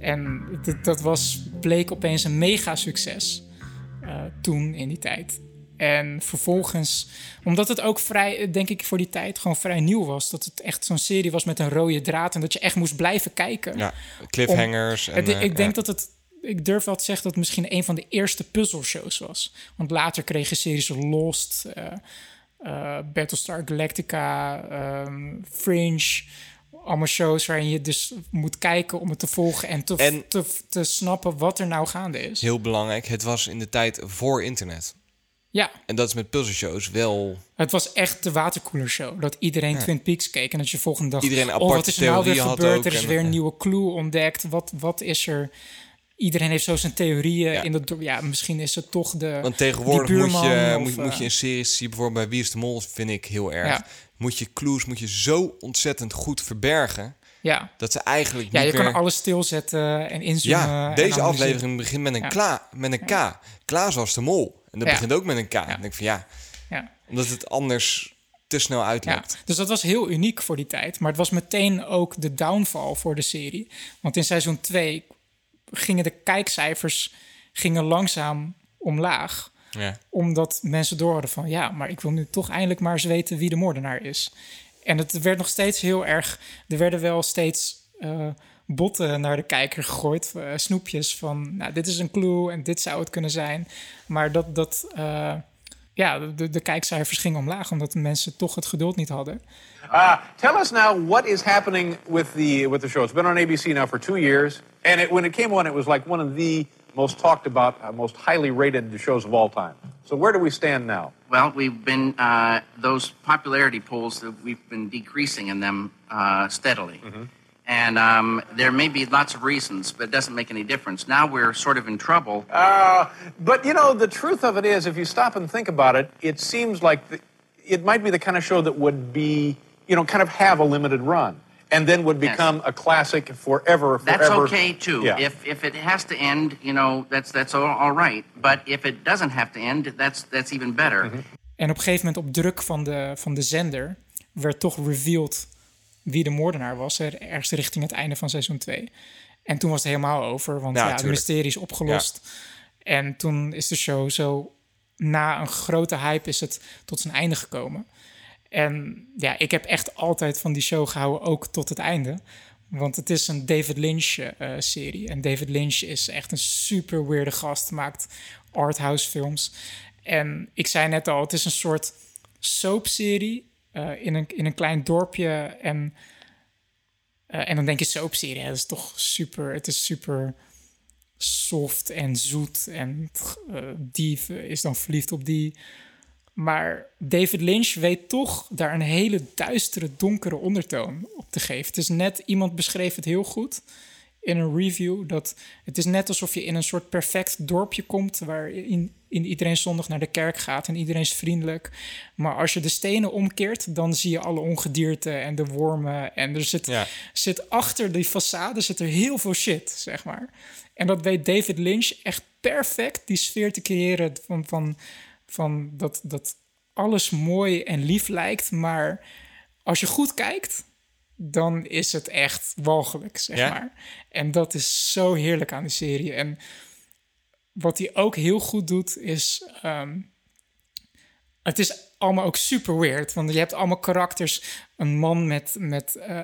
En dat, was, bleek opeens een mega succes toen in die tijd. En vervolgens, omdat het ook vrij, denk ik, voor die tijd gewoon vrij nieuw was. Dat het echt zo'n serie was met een rode draad en dat je echt moest blijven kijken. Ja, cliffhangers. en, Het- eh, ik denk ja. dat het. Ik durf wel te zeggen dat het misschien een van de eerste puzzelshows was. Want later kreeg je series Lost, eh, eh, Battlestar Galactica, ehm, Fringe. Allemaal shows waarin je dus moet kijken om het te volgen en te, En- te, te snappen wat er nou gaande is. Heel belangrijk, het was in de tijd voor internet. Ja, En dat is met puzzelshows wel... het was echt de watercooler show. Dat iedereen Twin Peaks keek en dat je volgende dag... Iedereen een oh, wat aparte is er nou weer gebeurd? Er is weer een ja. nieuwe clue ontdekt. Wat, wat is er... Iedereen heeft zo zijn theorieën. Ja. In dat, ja, misschien is het toch de... Want tegenwoordig die moet je, of, moet, moet eh, je in series zien, bijvoorbeeld bij Wie is de Mol, vind ik heel erg. Moet je clues moet je zo ontzettend goed verbergen, Ja, dat ze eigenlijk ja je meer... kan alles stilzetten en inzoomen. Ja, deze aflevering begint met een, Ja. kla, met een K. Klaas was de mol. En dat Ja. begint ook met een K. En dan denk ik van ja, Ja. omdat het anders te snel Ja, uitloopt. dus dat was heel uniek voor die tijd. Maar het was meteen ook de downfall voor de serie. Want in seizoen 2 gingen de kijkcijfers gingen langzaam omlaag. Ja. Omdat mensen door hadden van ja, maar ik wil nu toch eindelijk maar eens weten wie de moordenaar is. En het werd nog steeds heel erg. Er werden wel steeds eh, botten naar de kijker gegooid. eh, snoepjes van nou, dit is een clue en dit zou het kunnen zijn. Maar dat, dat eh, ja, de, de kijkcijfers gingen omlaag omdat de mensen toch het geduld niet hadden. Uh, tell us now what is happening with the with the show. It's been on ABC now for two years, and it, when it came on, it was like one of the most talked about, uh, most highly rated shows of all time. So where do we stand now? Well, we've been uh, those popularity polls. that We've been decreasing in them uh, steadily, and um, there may be lots of reasons, but it doesn't make any difference. Now we're sort of in trouble. Uh, but you know, the truth of it is, if you stop and think about it, it seems like the, it might be the kind of show that would be, you know, kind of have a limited run, and then would Yes. become a classic forever. That's forever. okay too. Yeah. If if it has to end, you know, that's that's all, all right. But if it doesn't have to end, that's that's even better. En op een gegeven moment op druk van de, van de zender werd toch revealed wie de moordenaar was. er- Ergens richting het einde van seizoen 2. En toen was het helemaal over, want Ja, ja, het mysterie is opgelost. En toen is de show zo, na een grote hype is het tot zijn einde gekomen. En ja, ik heb echt altijd van die show gehouden, ook tot het einde. Want het is een David Lynch-serie. en David Lynch is echt een super weirde gast. Maakt arthouse films. En ik zei net al, het is een soort soapserie eh in, een, in een klein dorpje. En, eh, en dan denk je soapserie, dat is toch super... Het is super soft en zoet. En eh die is dan verliefd op die. Maar David Lynch weet toch daar een hele duistere, donkere ondertoon op te geven. Het is net, iemand beschreef het heel goed in een review, dat het is net alsof je in een soort perfect dorpje komt, waar in, in iedereen zondag naar de kerk gaat en iedereen is vriendelijk. Maar als je de stenen omkeert, dan zie je alle ongedierte en de wormen. En er zit, Ja. zit achter die façade zit er heel veel shit, zeg maar. En dat weet David Lynch echt perfect, die sfeer te creëren van, van, van dat, dat alles mooi en lief lijkt. Maar als je goed kijkt, dan is het echt walgelijk, zeg Ja? maar. En dat is zo heerlijk aan die serie. En wat hij ook heel goed doet, is... ehm, het is allemaal ook super weird. Want je hebt allemaal karakters. Een man met, met eh,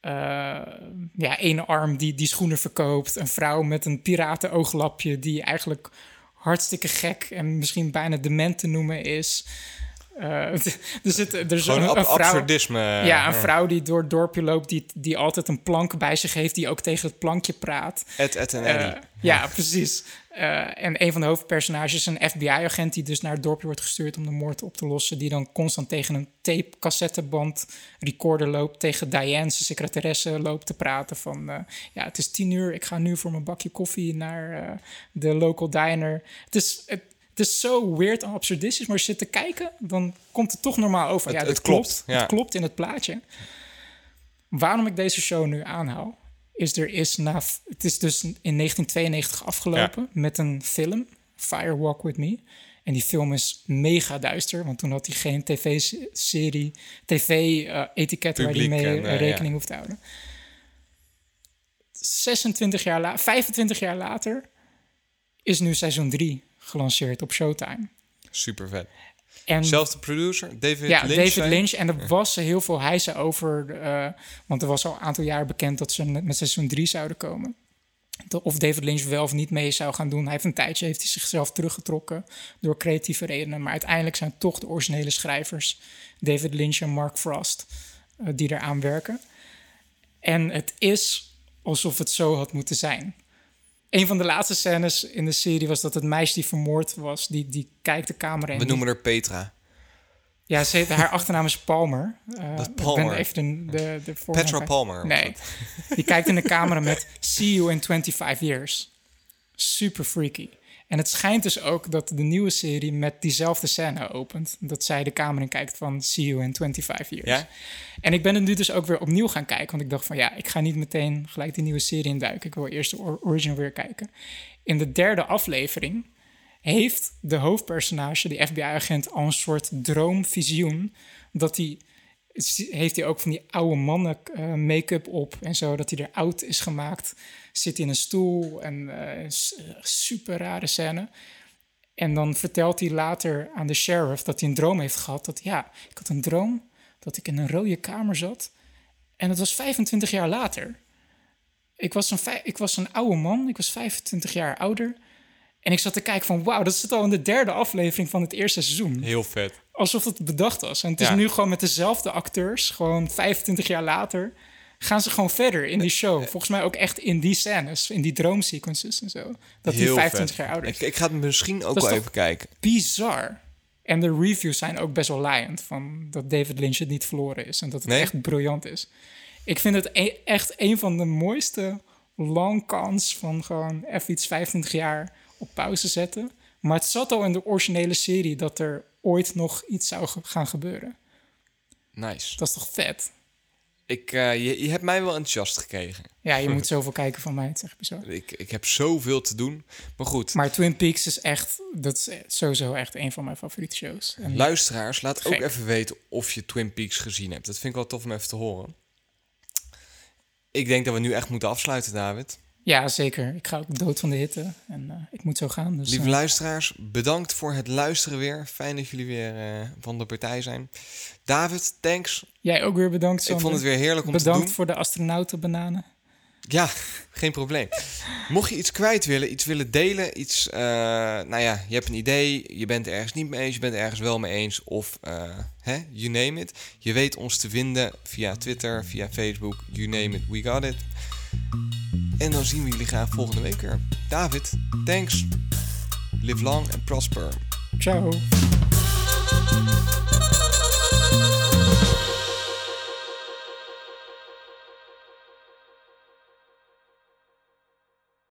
eh, ja, één arm die, die schoenen verkoopt. Een vrouw met een piratenoglapje die eigenlijk hartstikke gek en misschien bijna dement te noemen is. Eh, <laughs> er zit er is een, ab- vrouw, absurdisme. ja, een vrouw die door het dorpje loopt, die, die altijd een plank bij zich heeft, die ook tegen het plankje praat. Ed, Ed en Eh, ja, precies. Eh, en een van de hoofdpersonages is een FBI-agent die dus naar het dorpje wordt gestuurd om de moord op te lossen. Die dan constant tegen een tape, cassetteband, recorder loopt. Tegen Diane, zijn secretaresse, loopt te praten van... eh, ja, het is tien uur, ik ga nu voor mijn bakje koffie naar eh, de local diner. Het is... Het, het is zo weird en absurdistisch, maar als je zit te kijken, dan komt het toch normaal over. Het- ja, het klopt, klopt. ja. Het klopt in het plaatje. Waarom ik deze show nu aanhaal, is er is na, het is dus in 1992 afgelopen met een film, Fire Walk With Me. En die film is mega duister, want toen had hij geen tv-serie, tv-etiket waar hij mee en, eh, rekening ja. hoeft te houden. 26 jaar later, 25 jaar later, is nu seizoen 3 gelanceerd op Showtime. Super vet. En Zelfde producer, David ja, Lynch. David Lynch. En er was heel veel hijsen over. eh, want er was al een aantal jaar bekend dat ze met seizoen 3 zouden komen. Of David Lynch wel of niet mee zou gaan doen. Hij heeft een tijdje heeft hij zichzelf teruggetrokken door creatieve redenen. Maar uiteindelijk zijn toch de originele schrijvers, David Lynch en Mark Frost, eh, die eraan werken. En het is alsof het zo had moeten zijn. Een van de laatste scènes in de serie was dat het meisje die vermoord was, die, die kijkt de kamer in. We noemen haar Petra. ja, ze heet, haar achternaam is Palmer. Eh, Dat Ik Palmer. ben even de, de, de voornaam Petra. Palmer Nee. Die kijkt in de camera met See you in 25 years. Super freaky. En het schijnt dus ook dat de nieuwe serie met diezelfde scène opent. Dat zij de kamer in kijkt van See you in 25 years. Ja? En ik ben het nu dus ook weer opnieuw gaan kijken. Want ik dacht van ja, ik ga niet meteen gelijk die nieuwe serie induiken. Ik wil eerst de or- original weer kijken. In de derde aflevering heeft de hoofdpersonage, die FBI-agent, al een soort droomvisioen. Dat hij heeft hij ook van die oude mannen eh, make-up op en zo, dat hij er oud is gemaakt. Zit in een stoel en eh, s- super rare scène. En dan vertelt hij later aan de sheriff dat hij een droom heeft gehad. Dat ja, ik had een droom dat ik in een rode kamer zat. En dat was 25 jaar later. Ik was een, ik was een oude man, ik was 25 jaar ouder. En ik zat te kijken van, wauw, dat zit al in de derde aflevering van het eerste seizoen. Heel vet. Alsof het bedacht was. En het is Ja. nu gewoon met dezelfde acteurs, gewoon 25 jaar later, gaan ze gewoon verder in die show. Volgens mij ook echt in die scènes, in die droomsequences en zo. Dat Heel 25 vet. jaar ouder is. Ik, ik ga het misschien ook wel even kijken. Bizar. En de reviews zijn ook best wel laaiend van dat David Lynch het niet verloren is en dat het Nee? echt briljant is. Ik vind het e- echt een van de mooiste long cons van gewoon even iets 25 jaar op pauze zetten. Maar het zat al in de originele serie dat er ooit nog iets zou ge- gaan gebeuren. Nice. Dat is toch vet? Ik, eh, je, je hebt mij wel enthousiast gekregen. Ja, je moet <laughs> zoveel kijken van mij, het is echt bizar. Ik, ik heb zoveel te doen. Maar goed, Maar Twin Peaks is echt, dat is sowieso echt een van mijn favoriete shows. En luisteraars, laat ook even weten of je Twin Peaks gezien hebt. Dat vind ik wel tof om even te horen. Ik denk dat we nu echt moeten afsluiten, David. Ja, zeker. Ik ga ook dood van de hitte en eh, ik moet zo gaan. Dus, Lieve eh, luisteraars, bedankt voor het luisteren weer. Fijn dat jullie weer eh, van de partij zijn. David, thanks. Jij ook weer bedankt, Ik Sander. vond het weer heerlijk om te Bedankt doen. voor de astronautenbananen. Ja, <laughs> geen probleem. Mocht je iets kwijt willen, iets willen delen, iets, nou ja, je hebt een idee, je bent er ergens niet mee eens, je bent er ergens wel mee eens, of hè, you name it. Je weet ons te vinden via Twitter, via Facebook, you name it, we got it. En dan zien we jullie graag volgende week weer. David, thanks. Live long and prosper. Ciao.